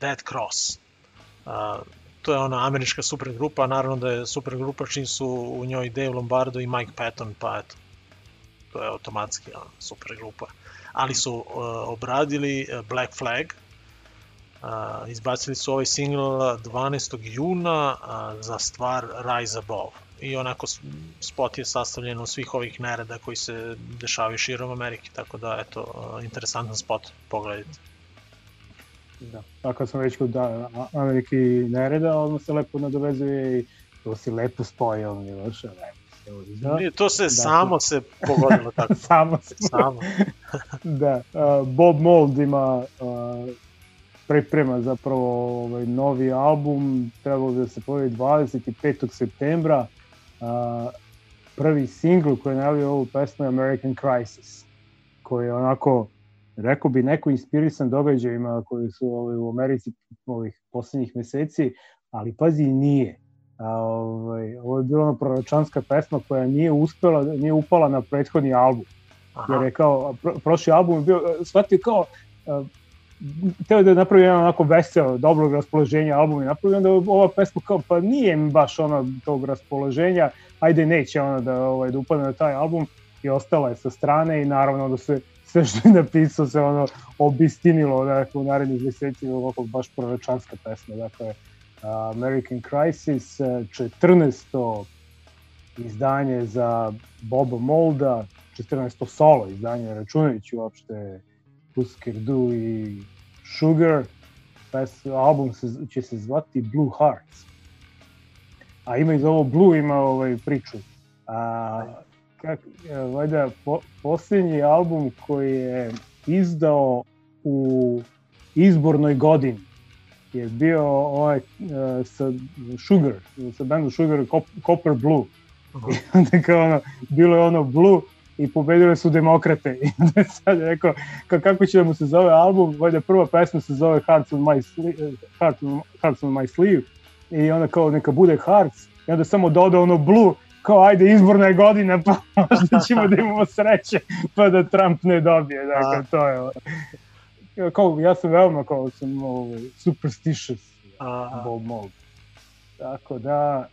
Dead Cross. A, to je ona američka supergrupa, naravno da je supergrupa čim su u njoj Dave Lombardo i Mike Patton, pa eto, to je automatski ona, supergrupa ali su obradili Black Flag. Izbacili su ovaj single 12. juna za stvar Rise Above. I onako spot je sastavljen od svih ovih nereda koji se dešavaju širom Amerike, tako da eto, interesantan spot, pogledajte. Da. Tako sam već kod da, Amerike i nereda, odmah se lepo nadovezuje i to si lepo spojio, Miloše, lepo uzeo. Nije, to se Da. samo se pogodilo tako. Samo se Samo. Da, uh, Bob Mold ima uh, priprema zapravo ovaj novi album, trebalo bi da se pojavi 25. septembra. Uh, prvi singl koji je najavio ovu pesmu je American Crisis, koji je onako, rekao bi, neko inspirisan događajima koji su ovaj, u Americi ovih poslednjih meseci, ali pazi, nije. A, ovaj, ovo je bila ona proročanska pesma koja nije uspela, nije upala na prethodni album jer Aha, je kao, pro, prošli album je bio, shvatio kao, teo da napravi jedan onako veseo, dobrog raspoloženja album i napravi onda ova pesma kao, pa nije mi baš ona tog raspoloženja, ajde neće ona da, ovaj, da upadne na taj album i ostala je sa strane i naravno da se sve što je napisao se ono obistinilo dakle, u narednih meseci ovako baš proročanska pesma dakle American Crisis uh, 14. izdanje za Boba Molda 14. solo izdanje, računajući uopšte Husker Du i Sugar, pes, album se, će se zvati Blue Hearts. A ima iz ovo Blue, ima ovaj priču. A, kak, e, valjda, po, posljednji album koji je izdao u izbornoj godini je bio ovaj uh, sa Sugar, sa bandom Sugar Cop- Copper Blue. I onda kao ono, bilo je ono Blue i pobedile su demokrate. I onda je sad rekao, ka, kako će da mu se zove album, valjda prva pesma se zove Hearts on my, Sli- Hearts on, Hearts on my Sleeve. I onda kao neka bude Hearts. I onda samo doda ono Blue kao ajde izborna je godina pa možda ćemo da imamo sreće pa da Trump ne dobije. Dakle to je kao ja sam veoma kao sam ovaj, superstitious a, Bob Mold. Tako da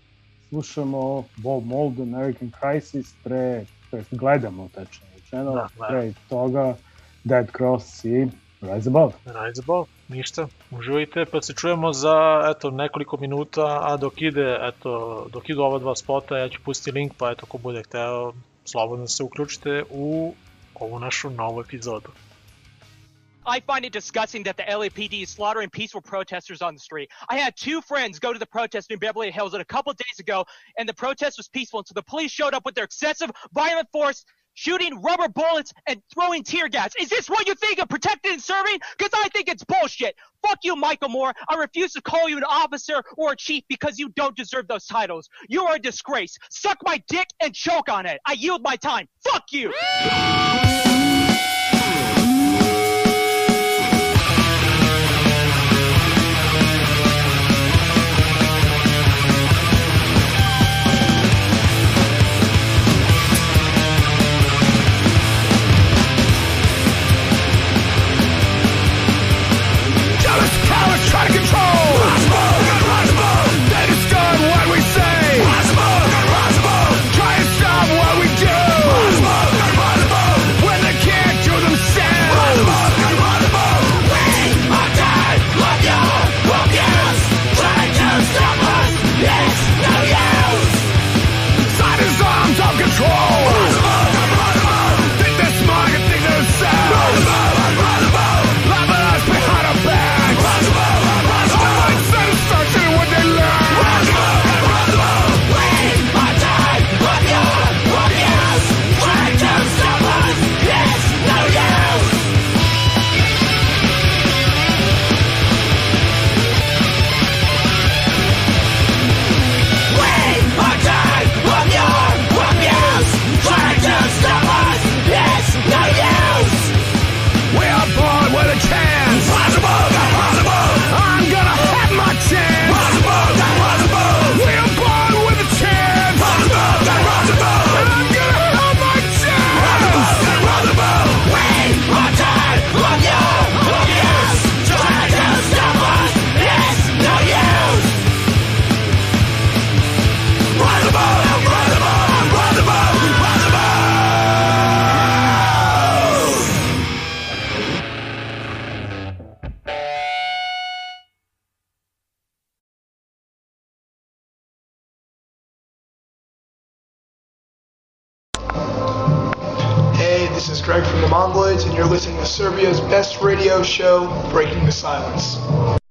slušamo Bob Mold American Crisis pre, to jest gledamo tačno rečeno, Da, da. pre toga Dead Cross i Rise Above. Rise Above, ništa, uživajte, pa se čujemo za eto, nekoliko minuta, a dok ide, eto, dok idu ova dva spota, ja ću pustiti link, pa eto, ko bude hteo, slobodno se uključite u ovu našu novu epizodu. I find it disgusting that the LAPD is slaughtering peaceful protesters on the street. I had two friends go to the protest in Beverly Hills a couple days ago, and the protest was peaceful until the police showed up with their excessive violent force, shooting rubber bullets and throwing tear gas. Is this what you think of protecting and serving? Because I think it's bullshit. Fuck you, Michael Moore. I refuse to call you an officer or a chief because you don't deserve those titles. You are a disgrace. Suck my dick and choke on it. I yield my time. Fuck you. listening to Serbia's best radio show, Breaking the Silence.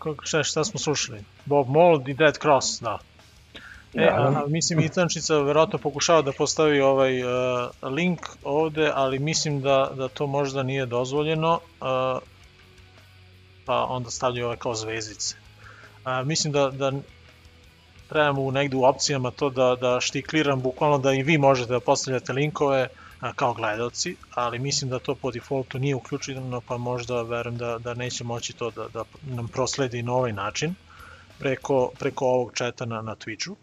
Nekog. Šta, šta smo slušali? Bob Mold i Dead Cross, da. E, Da. a, mislim, Itančica verovatno pokušava da postavi ovaj uh, link ovde, ali mislim da, da to možda nije dozvoljeno, uh, pa onda stavljaju ove kao zvezdice. Uh, mislim da, da trebamo u negde u opcijama to da, da štikliram bukvalno da i vi možete da postavljate linkove kao gledalci, ali mislim da to po defaultu nije uključeno, pa možda verujem da, da neće moći to da, da nam prosledi na ovaj način preko, preko ovog četa na, na Twitchu.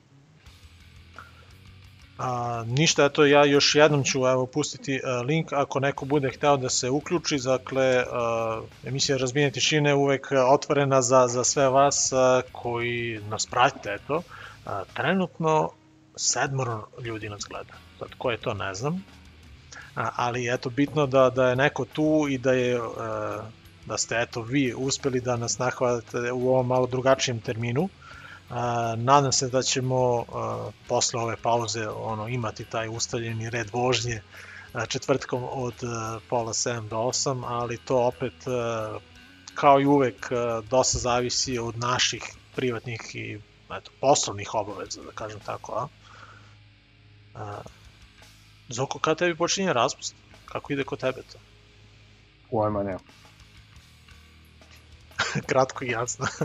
A, ništa, eto ja još jednom ću evo pustiti a, link ako neko bude hteo da se uključi, dakle a, emisija Razbijenje tišine uvek otvorena za, za sve vas a, koji nas pratite, eto. A, trenutno sedmoro ljudi nas gleda, sad ko je to ne znam, ali eto bitno da, da je neko tu i da je a, da ste eto vi uspeli da nas nahvalite u ovom malo drugačijem terminu. A, nadam se da ćemo a, posle ove pauze ono imati taj ustaljeni red vožnje četvrtkom od pola 7 do 8, ali to opet kao i uvek dosta zavisi od naših privatnih i eto, poslovnih obaveza, da kažem tako, a? Zoko, kada tebi počinje raspust? Kako ide kod tebe to? Pojma nema. Kratko i jasno.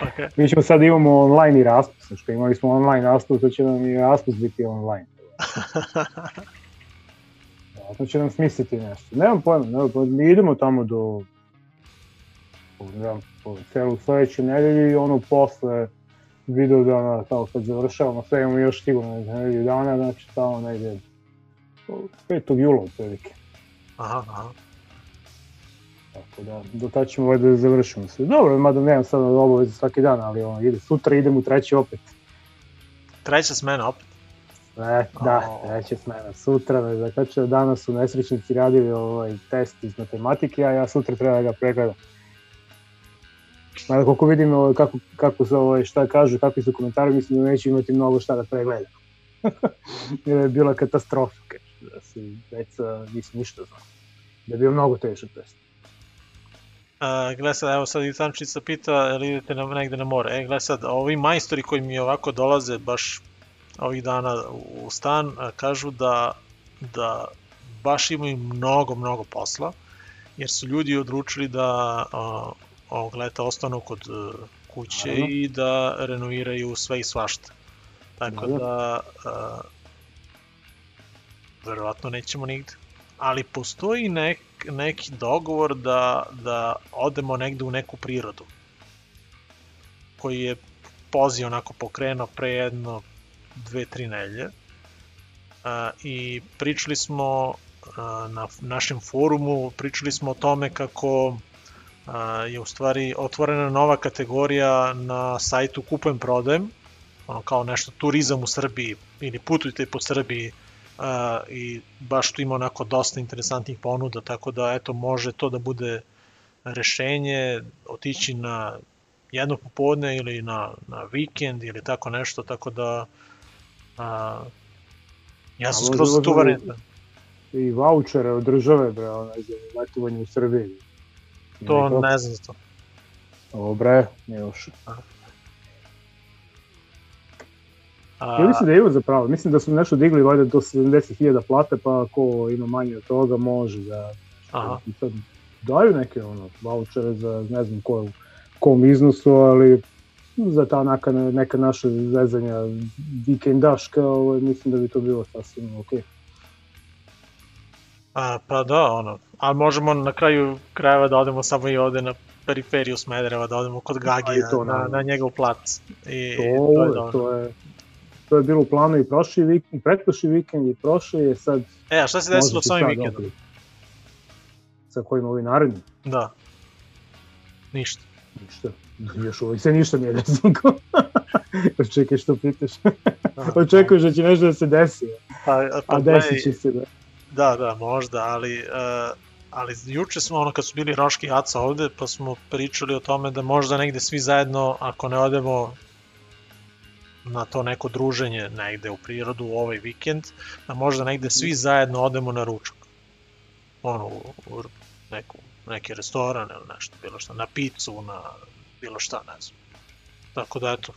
okay. Mi ćemo sad imamo online i raspust, što imali smo online raspust, to će nam i raspust biti online. Vjerojatno će nam smisliti nešto. Nemam pojma, nemam pojma. mi idemo tamo do znam, po celu sledeću nedelju i ono posle video dana, tamo kad završavamo, sve imamo još sigurno nedelju dana, znači tamo negdje 5. jula otprilike. Aha, aha. Tako da, do tada ćemo valjda da završimo sve. Dobro, mada nemam sad obaveze svaki dan, ali ono, ide, sutra idem u treći opet. Treća smena opet. E, da, treća smena. Sutra me zakačeo, danas su nesrećnici radili ovaj test iz matematike, a ja sutra treba da ga pregledam. Mada koliko vidim ovaj, kako, kako se, ovaj, šta kažu, kakvi su komentari, mislim da neće imati mnogo šta da pregleda. Jer je bila katastrofa, kaže, da se deca nisu ništa znao. Da je bio mnogo težak test. A, gle sad, evo sad i Tančica pita, jel idete na, negde na more. E, gle sad, ovi majstori koji mi ovako dolaze baš ovih dana u stan, kažu da, da baš imaju mnogo, mnogo posla, jer su ljudi odlučili da ovog leta ostanu kod e, kuće Naravno. i da renoviraju sve i svašta. Tako Naravno. da, a, verovatno nećemo nigde. Ali postoji nek, neki dogovor da, da odemo negde u neku prirodu koji je poziv onako pokrenuo pre jedno dve, tri nelje a, i pričali smo a, na našem forumu, pričali smo o tome kako je u stvari otvorena nova kategorija na sajtu Kupujem Prodajem, ono kao nešto turizam u Srbiji ili putujte po Srbiji i baš tu ima onako dosta interesantnih ponuda, tako da eto može to da bude rešenje, otići na jedno popodne ili na, na vikend ili tako nešto, tako da uh, ja sam A skroz tu varijantu. I vouchere od države, bre, onaj, za letovanje u Srbiji. To Nekako. ne znam za to. Ovo, bre, ne još. A, Ja mislim da ima zapravo, mislim da su nešto digli valjda do 70.000 plate, pa ko ima manje od toga može da aha. Sad daju neke ono, vouchere za ne znam ko, kom iznosu, ali za ta neka, neka naša zezanja vikendaška, ovaj, mislim da bi to bilo sasvim okej. A, pa da, ono, ali možemo na kraju krajeva da odemo samo i ovde na periferiju Smedereva, da odemo kod Gagija, to, na, na njegov plac. I, To, to je dobro. to je to je bilo u planu i prošli vikend, pretprošli vikend i prošli je sad E, a šta se desilo s ovim vikendom? opet. Sa kojim ovi naredni? Da. Ništa. Ništa. Još uvijek se ništa nije desilo. Čekaj što pitaš. Očekuješ da će nešto da se desi, Pa, pa a desit će se da. Da, da, možda, ali, uh, ali juče smo, ono, kad su bili Roški i Aca ovde, pa smo pričali o tome da možda negde svi zajedno, ako ne odemo na to neko druženje negde u prirodu u ovaj vikend, da možda negde svi zajedno odemo na ručak. Ono, u, u neku, neki restoran ili nešto, bilo šta, na picu, na bilo šta, ne znam. Tako da, eto,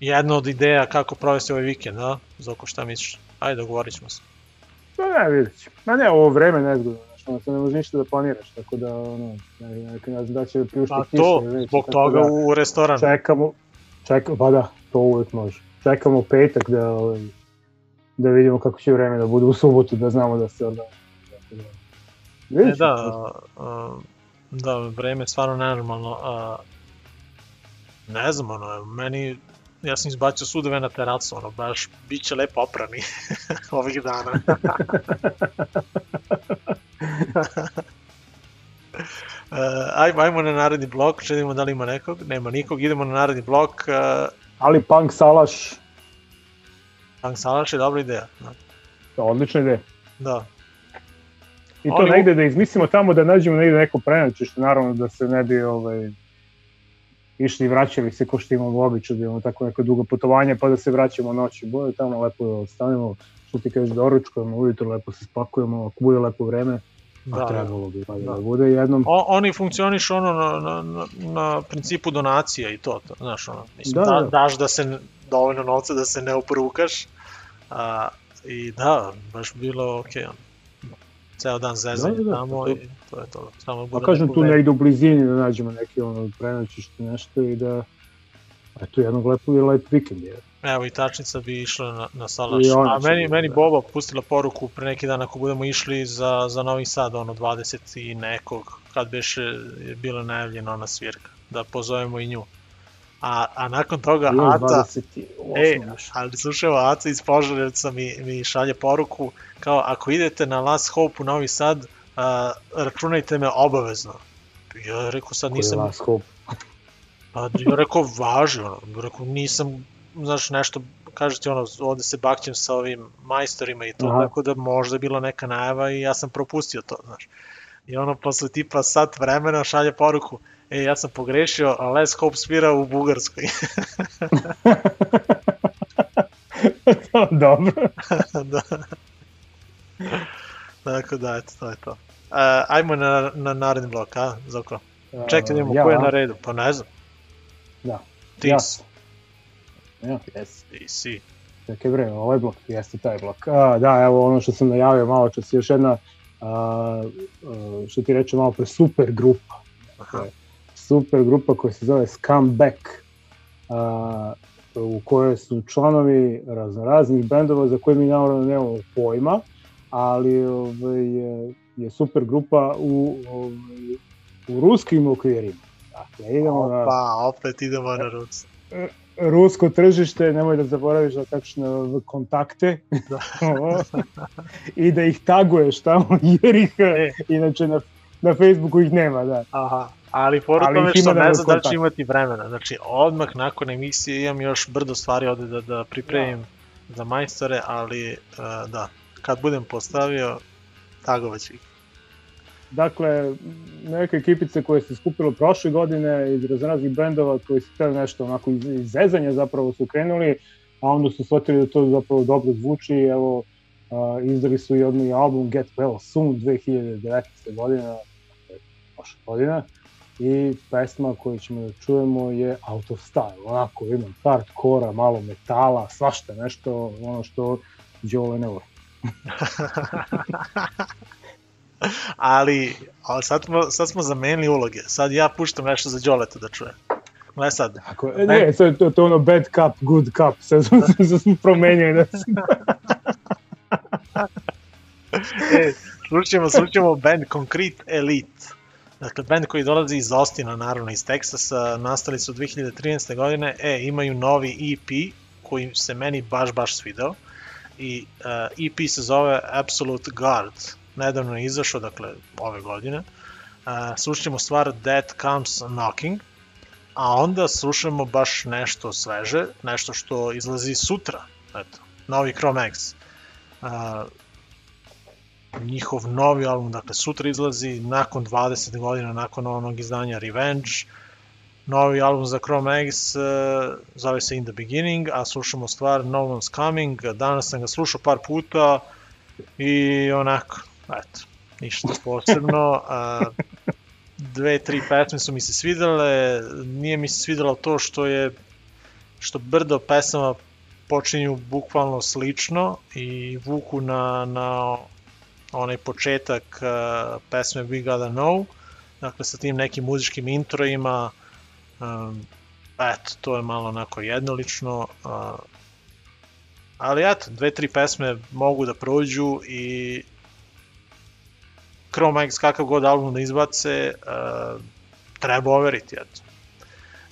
jedna od ideja kako provesti ovaj vikend, a? Zoko, šta misliš? Ajde, dogovorit ćemo se. Pa ne, vidjet ćemo. Ma ne, ovo vreme nezgodno, ono, to ne može ništa da planiraš, tako da, ono, ne, ne, ne znam da će priuštiti Pa kiše to, ili neće, zbog toga da u restoran. Čekamo, čekamo, pa da, to uvek može. Čekamo petak da, ovaj, da vidimo kako će vreme da bude u subotu, da znamo da se organizuje. Tako da, E, da, a, da, vreme je stvarno nenormalno. A, ne znam, ono, meni, ja sam izbacio sudove na terasu, ono, baš, bit će lepo oprani ovih dana. Uh, ajmo, ajmo na naredni blok, če da li ima nekog, nema nikog, idemo na naredni blok, uh, Ali Punk Salaš, Tank Salaš je dobra ideja, da. to je odlična ideja. da. I to Oni- negde da izmislimo tamo da nađemo negde neko prenoćište, naravno da se ne bi ovaj, išli i vraćali se ko što imamo običaj, da imamo tako neko dugo putovanje pa da se vraćamo noći. Bude tamo lepo da ostanemo, što ti kažeš doručkujemo, ujutro lepo se spakujemo, ako bude lepo vreme, Da, a da. trebalo bi valjda Da. da bude jednom. O, oni funkcionišu ono na, na, na, principu donacija i to, to znaš, ono, mislim, Da, da, da. daš da se, dovoljno novca da se ne oprukaš, a, i da, baš bilo okej, okay, ceo dan zezanje Da, da, da, tamo to- i to je to, samo A bude kažem tu negde u blizini da nađemo neki ono prenoćište nešto i da eto jednog lepo i lep vikend je. Evo i tačnica bi išla na, na Salaš, a meni, da- meni. Boba pustila poruku pre neki dan ako budemo išli za, za Novi Sad, ono 20 i nekog, kad beše je bila najavljena ona svirka, da pozovemo i nju. A, a nakon toga Aca, 28 Ej, još. ali slušaj, Aca iz Požarevca mi, mi šalje poruku, kao ako idete na Last Hope u Novi Sad, a, računajte me obavezno. Ja rekao sad Koji je nisam, Last Hope? pa ja rekao važi, ono, rekao nisam, znaš nešto, kaže ti ono, ovde se bakćem sa ovim majstorima i to, Aha. tako da možda je bila neka najava i ja sam propustio to, znaš. I ono posle tipa sat vremena šalje poruku, E, ja sam pogrešio, a Les Hope svira u Bugarskoj. Dobro. da. Tako da, eto, to je to. Uh, ajmo na, na naredni blok, a, Zoko? Čekaj, da vidimo ja, ko je na redu, pa ne znam. Da. Ti Ja. si. Ja, jes. Ti si. Čekaj bre, ovaj blok, jeste taj blok. A, da, evo ono što sam najavio malo čas, još jedna, a, a, što ti reče malo pre, super grupa. Aha. Dakle, super grupa koja se zove Scumbag, a, u kojoj su članovi raznoraznih bendova za koje mi naravno nemamo pojma, ali ovaj, je, je super grupa u, ovaj, u ruskim okvirima. Dakle, idemo na Pa, opet idemo na Rus. rusko tržište, nemoj da zaboraviš da tačno kontakte Da. i da ih taguješ tamo, jer ih inače na, na Facebooku ih nema, da. Aha, ali pored Ali tome što da ne znam da ću kontakt. imati vremena. Znači, odmah nakon emisije imam još brdo stvari ovde da, da pripremim za majstore, ali uh, da, kad budem postavio, tagovat ću ih. Dakle, neke ekipice koje se skupilo prošle godine iz raznih bendova koji su hteli nešto onako iz, iz zezanja zapravo su krenuli, a onda su shvatili da to zapravo dobro zvuči i evo a, izdali su i odmah i album Get Well Soon 2019. godine, prošle godine i pesma koju ćemo da čujemo je Out of Style, onako ima hardkora, malo metala, svašta nešto, ono što Đole ne voli. ali, ali sad, smo, sad smo zamenili uloge. Sad ja puštam nešto za Đoleta da čuje. Gle sad. Ako, e, ne, to, je- to, to je ono bad cup, good cup, sve smo, sve smo promenjali. Da. E, slušamo, slušamo band Concrete Elite. Dakle, band koji dolazi iz Austina, naravno iz Teksasa, nastali su 2013. godine, e, imaju novi EP koji se meni baš, baš svidao i uh, EP se zove Absolute Guard. Nedavno je izašao, dakle, ove godine. Uh, slušamo stvar Death Comes Knocking, a onda slušamo baš nešto sveže, nešto što izlazi sutra, eto, novi Chrome X. Uh, njihov novi album, dakle sutra izlazi nakon 20 godina nakon onog izdanja Revenge. Novi album za Chrome X uh, zove se In the Beginning, a slušamo stvar No One's Coming. Danas sam ga slušao par puta i onako, eto, ništa posebno. Uh, dve, tri pesme su mi se svidele, nije mi se svidelo to što je što brdo pesama počinju bukvalno slično i vuku na, na onaj početak uh, pesme We Gotta Know, dakle sa tim nekim muzičkim introima, um, eto, to je malo onako jednolično, uh, ali eto, dve, tri pesme mogu da prođu i Chrome X kakav god album da izbace, uh, treba overiti, eto.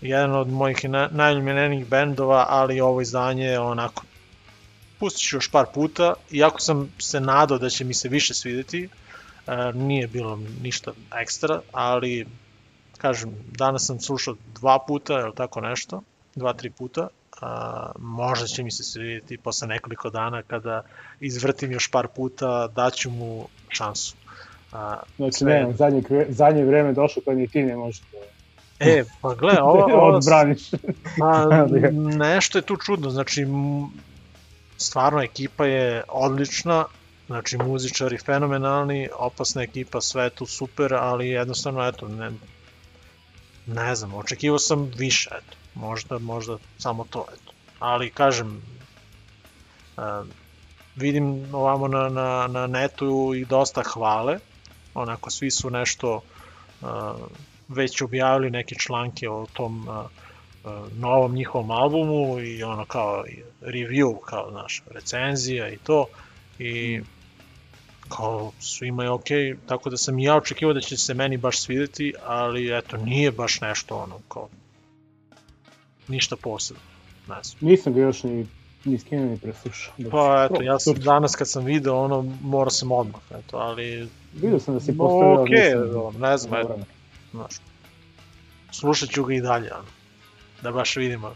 Jedan od mojih na, bendova, ali ovo izdanje je onako pustit ću još par puta, iako sam se nadao da će mi se više svideti, e, nije bilo ništa ekstra, ali kažem, danas sam slušao dva puta, ili tako nešto, dva, tri puta, a, možda će mi se svidjeti posle nekoliko dana kada izvrtim još par puta, daću mu šansu. A, Znači, sve- ne, zadnje, zadnje vreme došlo kad ni ti ne možeš da E, pa gle, ovo, ovo odbraniš. Pa, nešto je tu čudno, znači stvarno ekipa je odlična, znači muzičari fenomenalni, opasna ekipa, sve tu super, ali jednostavno, eto, ne, ne znam, očekivao sam više, eto, možda, možda samo to, eto. Ali, kažem, uh, vidim ovamo na, na, na netu i dosta hvale, onako svi su nešto uh, već objavili neke članke o tom uh, novom njihovom albumu i ono kao review, kao znaš, recenzija i to i kao svima je okej, tako da sam i ja očekivao da će se meni baš svideti, ali eto, nije baš nešto ono, kao ništa posebno, ne znam. Nisam ga još ni, ni skinuo ni preslušao. Da Pa eto, ja sam danas kad sam video ono, morao sam odmah, eto, ali Vidio sam da si No, postavio. okej, nisam- ono, ne znam, eto, znaš, slušat ću ga i dalje, ono, da baš vidimo,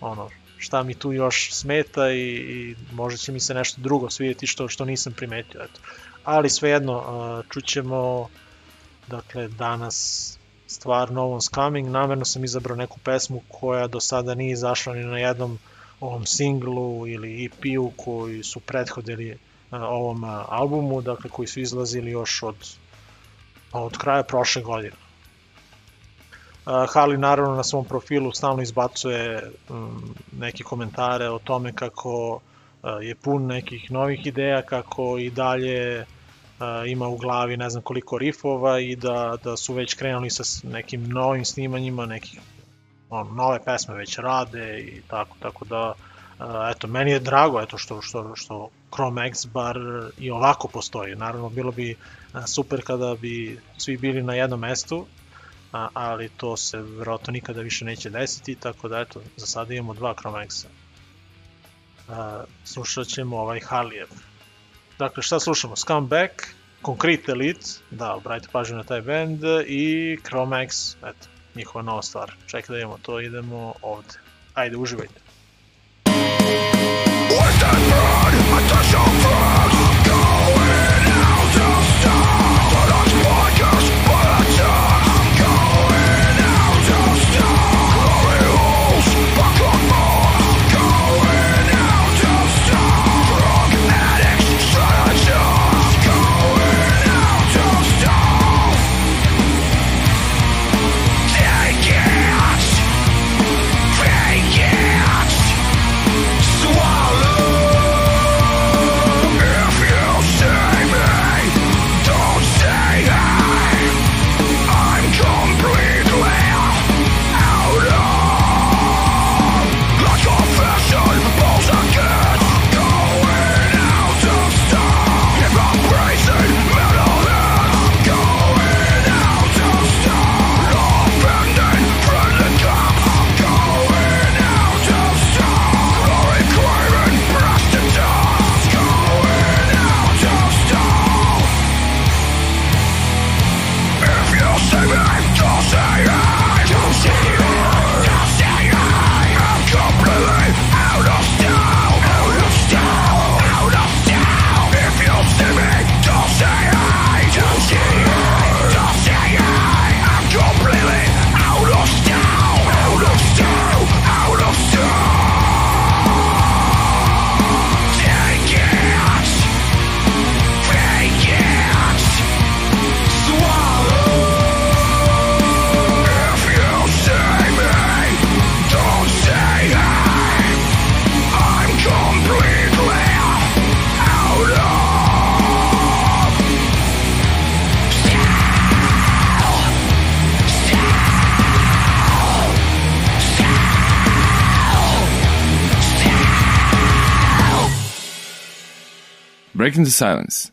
ono, šta mi tu još smeta i, i možda će mi se nešto drugo svidjeti što, što nisam primetio, eto. Ali svejedno, čućemo, dakle, danas stvar No One's Coming. Namerno sam izabrao neku pesmu koja do sada nije izašla ni na jednom ovom singlu ili EP-u koji su prethodili ovom albumu, dakle koji su izlazili još od, od kraja prošle godine. Harley naravno na svom profilu stalno izbacuje um, neke komentare o tome kako je pun nekih novih ideja, kako i dalje ima u glavi ne znam koliko rifova i da, da su već krenuli sa nekim novim snimanjima, nekih on, nove pesme već rade i tako, tako da eto, meni je drago eto što, što, što Chrome X bar i ovako postoji. Naravno, bilo bi super kada bi svi bili na jednom mestu, a, ali to se verovatno nikada više neće desiti, tako da eto, za sada imamo dva Chromaxa. A, slušat ćemo ovaj Harlijev. Dakle, šta slušamo? Scumbag, Concrete Elite, da, obratite pažnju na taj band, i Chromax, eto, njihova nova stvar. Čekaj da imamo to, idemo ovde. Ajde, uživajte. Breaking the silence.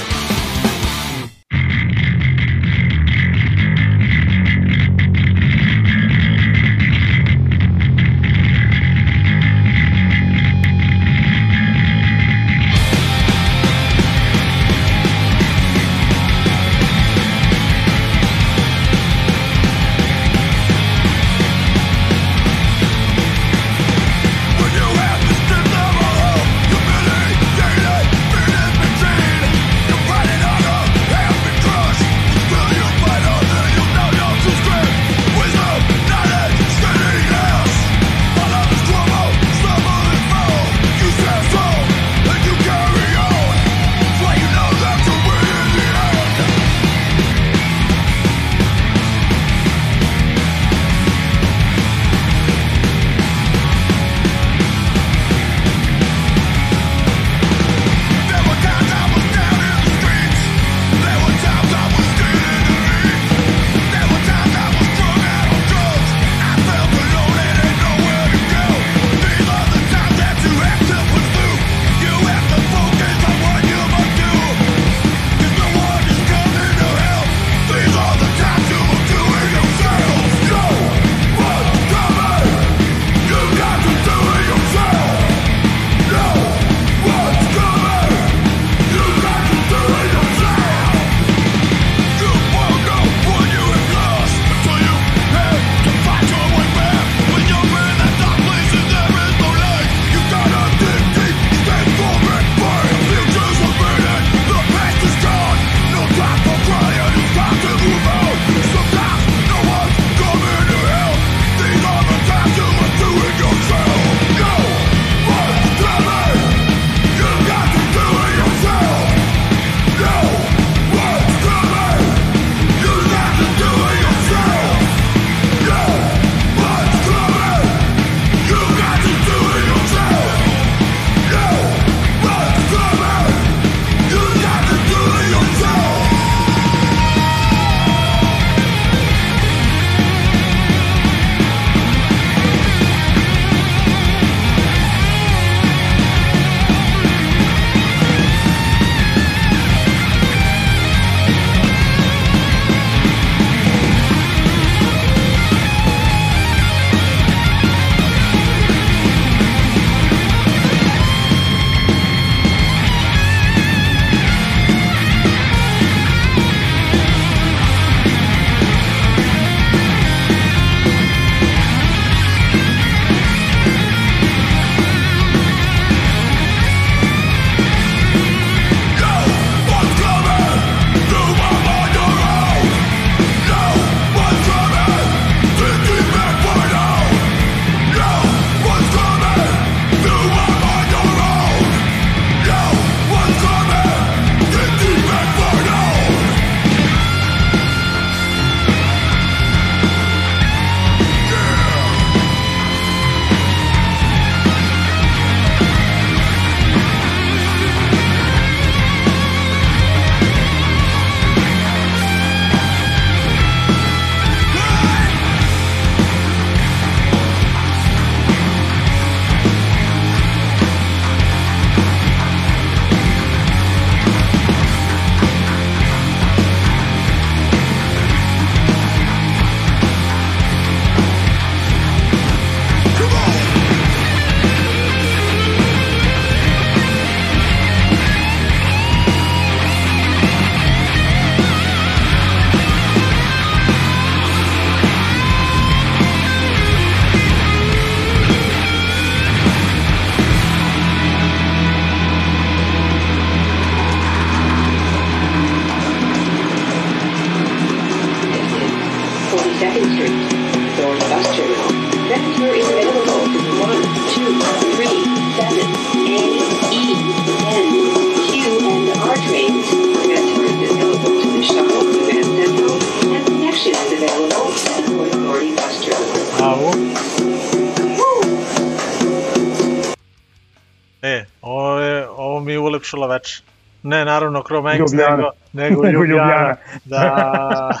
Ne, naravno, Chrome X, Ljubljana. nego, nego Nego Ljubljana. Da.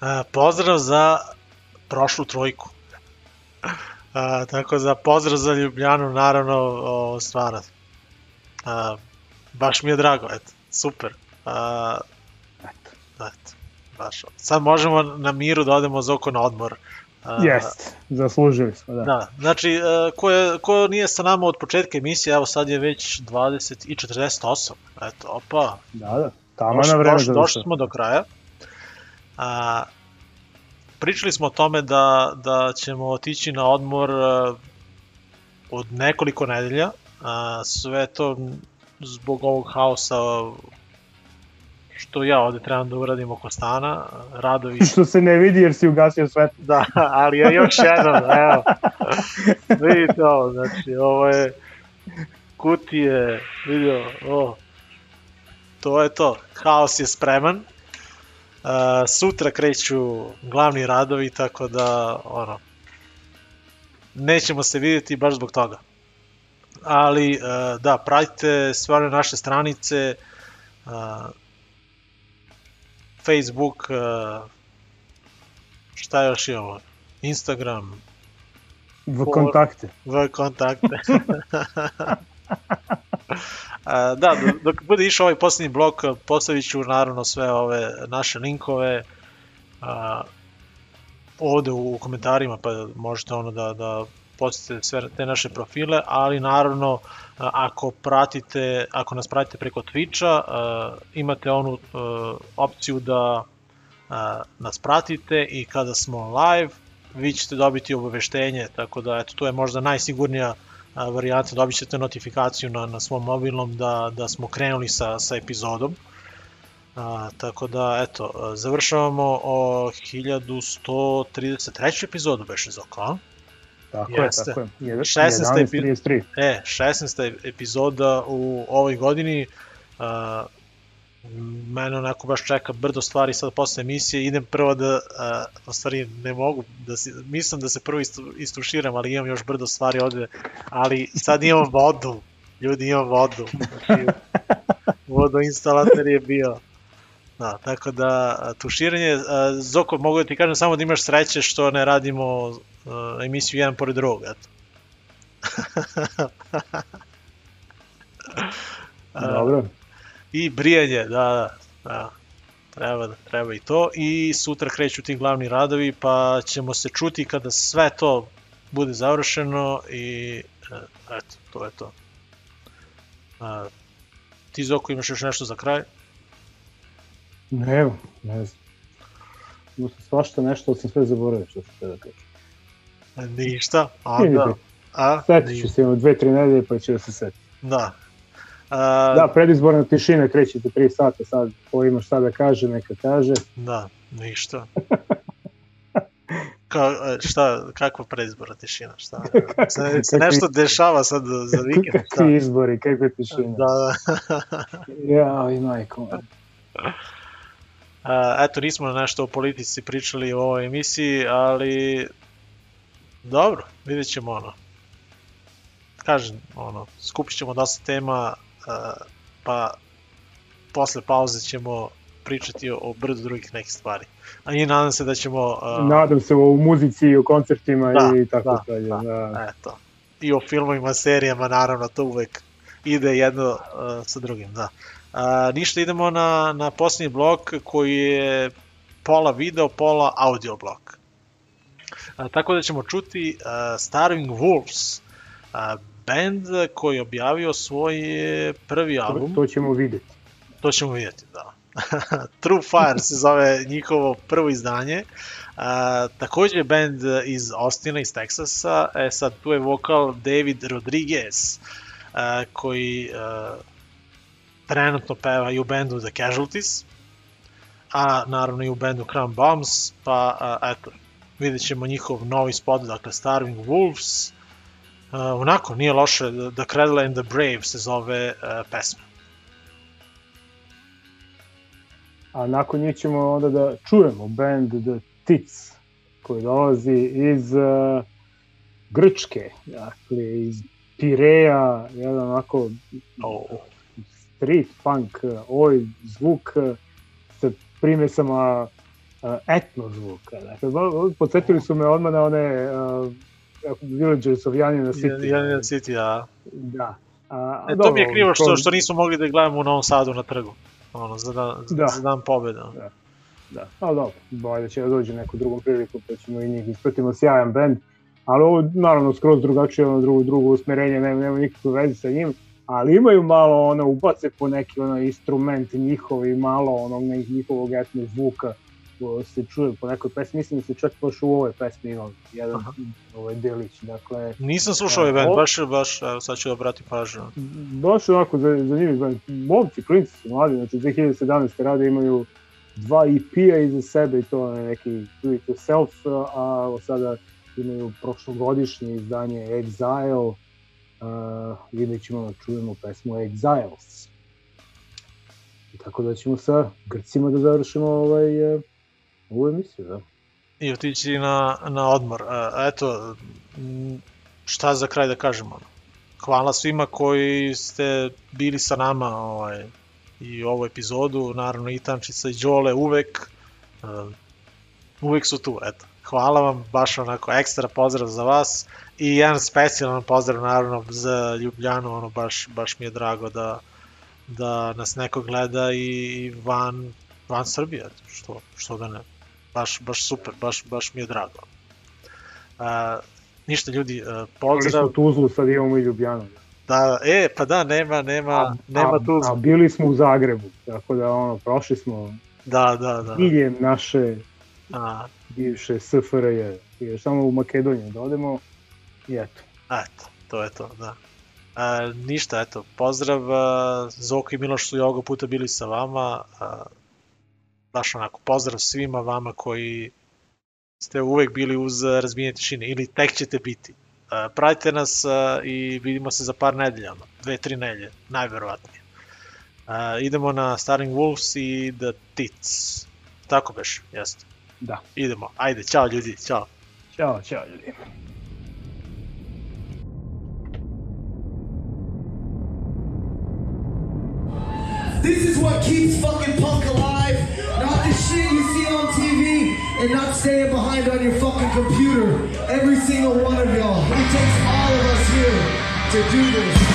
A, pozdrav za prošlu trojku. A, tako da pozdrav za Ljubljanu, naravno, o, stvarno. A, baš mi je drago, eto, super. A, Eto. eto, baš. Sad možemo na miru da odemo za oko na odmor. Jest, zaslužili smo, da. Da, znači, e, ko, je, ko nije sa nama od početka emisije, evo sad je već 20 i 48. Eto, opa, Da, da. Tamo na vreme došli, došli smo do kraja. A, pričali smo o tome da, da ćemo otići na odmor e, od nekoliko nedelja. A, sve to zbog ovog haosa što ja ovde trebam da uradim oko stana, radovi Što se ne vidi jer si ugasio svetlo. Da, ali je još jedan, evo. Vidite ovo, znači, ovo je kutije, vidio, o. To je to, haos je spreman. Uh, sutra kreću glavni radovi, tako da, ono, nećemo se vidjeti baš zbog toga. Ali, uh, da, pratite sve one naše stranice, uh, Facebook, uh, šta još je ovo? Instagram, V kontakte. v kontakte. Da, dok- bude išao ovaj posljednji blok, postavit ću naravno sve ove naše linkove a, ovde u komentarima, pa možete ono da, da postavite sve te naše profile, ali naravno ako pratite, ako nas pratite preko Twitcha, imate onu opciju da nas pratite i kada smo live, vi ćete dobiti obaveštenje, tako da eto, to je možda najsigurnija varijanta, dobit ćete notifikaciju na, na svom mobilnom da, da smo krenuli sa, sa epizodom. A, tako da, eto, završavamo o 1133. epizodu, beše Zoko, Tako je, Jeste. tako je. Jedan- 16. epi- 11.33. E, 16. epizoda u ovoj godini. Uh, mene onako baš čeka brdo stvari sad posle emisije. Idem prvo da, uh, u stvari ne mogu, da si, mislim da se prvo istu, istuširam, ali imam još brdo stvari ovde. Ali sad imam vodu. Ljudi, imam vodu. Znači, vodoinstalator je bio. Da, tako da tuširanje, Zoko, mogu da ti kažem samo da imaš sreće što ne radimo emisiju jedan pored drugog, eto. Dobro. I brijanje, da, da, da. Treba, treba i to. I sutra kreću ti glavni radovi, pa ćemo se čuti kada sve to bude završeno i e, eto, to je to. A, ti Zoko imaš još nešto za kraj? Ne, ne znam. Ima se svašta nešto, ali sam sve zaboravio što sam da kažem. Ništa, a onda... Vidite. A, Setit ću se imamo dve, tri nedelje pa ću da se setim. Da. A, Da, predizborna tišina krećete 3 sata sad, ko ima šta da kaže, neka kaže. Da, ništa. Ka, e, šta, kakva preizbora tišina, šta? Se, se nešto dešava sad za vikend? Kakvi izbori, kakve tišine. Da, da. Ja, i majko. A, eto, nismo nešto o politici pričali u ovoj emisiji, ali dobro, vidjet ćemo ono. Kažem, ono, skupit ćemo dosta tema, a, pa posle pauze ćemo pričati o, o brdu drugih nekih stvari. A i nadam se da ćemo... a, Nadam se o muzici i o koncertima Da, i tako da, dalje. da. Da. Eto. I o filmovima, serijama, naravno, to uvek ide jedno uh, sa drugim, da. Uh, ništa, idemo na, na posljednji blok koji je pola video, pola audio blok. Uh, tako da ćemo čuti uh, Starving Wolves, uh, band koji je objavio svoj prvi To, album. to ćemo videti. To ćemo vidjeti, da. True Fire se zove njihovo prvo izdanje. A, takođe je band iz Austina, iz Teksasa. E sad, tu je vokal David Rodriguez, a, koji a, trenutno peva i u bendu The Casualties. a naravno i u bendu Crown Bombs, pa a, eto, vidjet ćemo njihov novi spot, dakle Starving Wolves, Uh, onako, nije loše, The, The Cradle and the Brave se zove uh, pesma. A nakon njih ćemo onda da čujemo band The Tits, koji dolazi iz uh, Grčke, dakle iz Pireja, jedan onako Oh. Street punk, uh, oj zvuk uh, sa primesama uh, etno zvuka. Dakle, podsjetili su me odmah na one uh, Villagers of Janina City. Janina City, a... Da. A, E, to mi je dobro, krivo što, to- što nismo mogli da gledamo u Novom Sadu na trgu. Ono, za dan, Da. za dan pobjeda. Da. Da, ali dobro, bolje da će da dođe neku drugom priliku, pa ćemo i njih ispratimo sjajan band, ali ovo naravno skroz drugačije, ono drugo, drugo usmerenje, nema, nema nikakve veze sa njim, ali imaju malo ono, ubace po neki ono instrument njihov i malo onog njihovog etnog zvuka se čuje po nekoj pesmi, mislim da se čak baš u ovoj pesmi ima jedan Aha. ovaj delić, dakle, Nisam slušao ovaj band, baš, baš, evo, sad ću obratim pažnju. baš onako za, zanimljiv band. Momci, klinci su mladi, znači 2017. rade imaju dva EP-a iza sebe i to je neki do it yourself, a sada imaju prošlogodišnje izdanje Exile, uh, vidjet ćemo da čujemo pesmu Exiles. I tako da ćemo sa Grcima da završimo ovaj, uh, ovu emisiju, da. I otići na, na odmor. E, eto, šta za kraj da kažemo? Hvala svima koji ste bili sa nama ovaj, i ovu epizodu, naravno i Tančica i Đole uvek, e, uvek su tu, eto. Hvala vam, baš onako ekstra pozdrav za vas i jedan specijalan pozdrav naravno za Ljubljanu, ono baš, baš mi je drago da, da nas neko gleda i van, van Srbije, što, što da ne baš, baš super, baš, baš mi je drago. Uh, ništa ljudi, uh, Pozdrav. pozdrav. smo Tuzlu, sad imamo i Ljubljanu. Da, e, pa da, nema, nema, nema a, tu. a bili smo u Zagrebu, tako da ono, prošli smo Da, da, da. diljem naše A, bivše SFRJ. Još samo u Makedoniju da odemo i eto. eto, to je to, da. Uh, ništa, eto, pozdrav, Zoko i Miloš su i ovoga puta bili sa vama, uh, baš onako, pozdrav svima vama koji ste uvek bili uz razbijenje tišine ili tek ćete biti. Uh, pratite nas uh, i vidimo se za par nedelja, ono, dve, tri nedelje, najverovatnije. Uh, idemo na Starring Wolves i The Tits. Tako beš, jeste. Da. Idemo, ajde, čao ljudi, čao. Ćao, čao ljudi. This is what keeps fucking punk alive. Not the shit you see on TV and not staying behind on your fucking computer. Every single one of y'all. It takes all of us here to do this.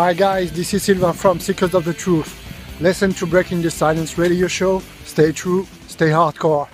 Hi guys, this is Silvan from Seekers of the Truth. Listen to Breaking the Silence radio show. Stay true, stay hardcore.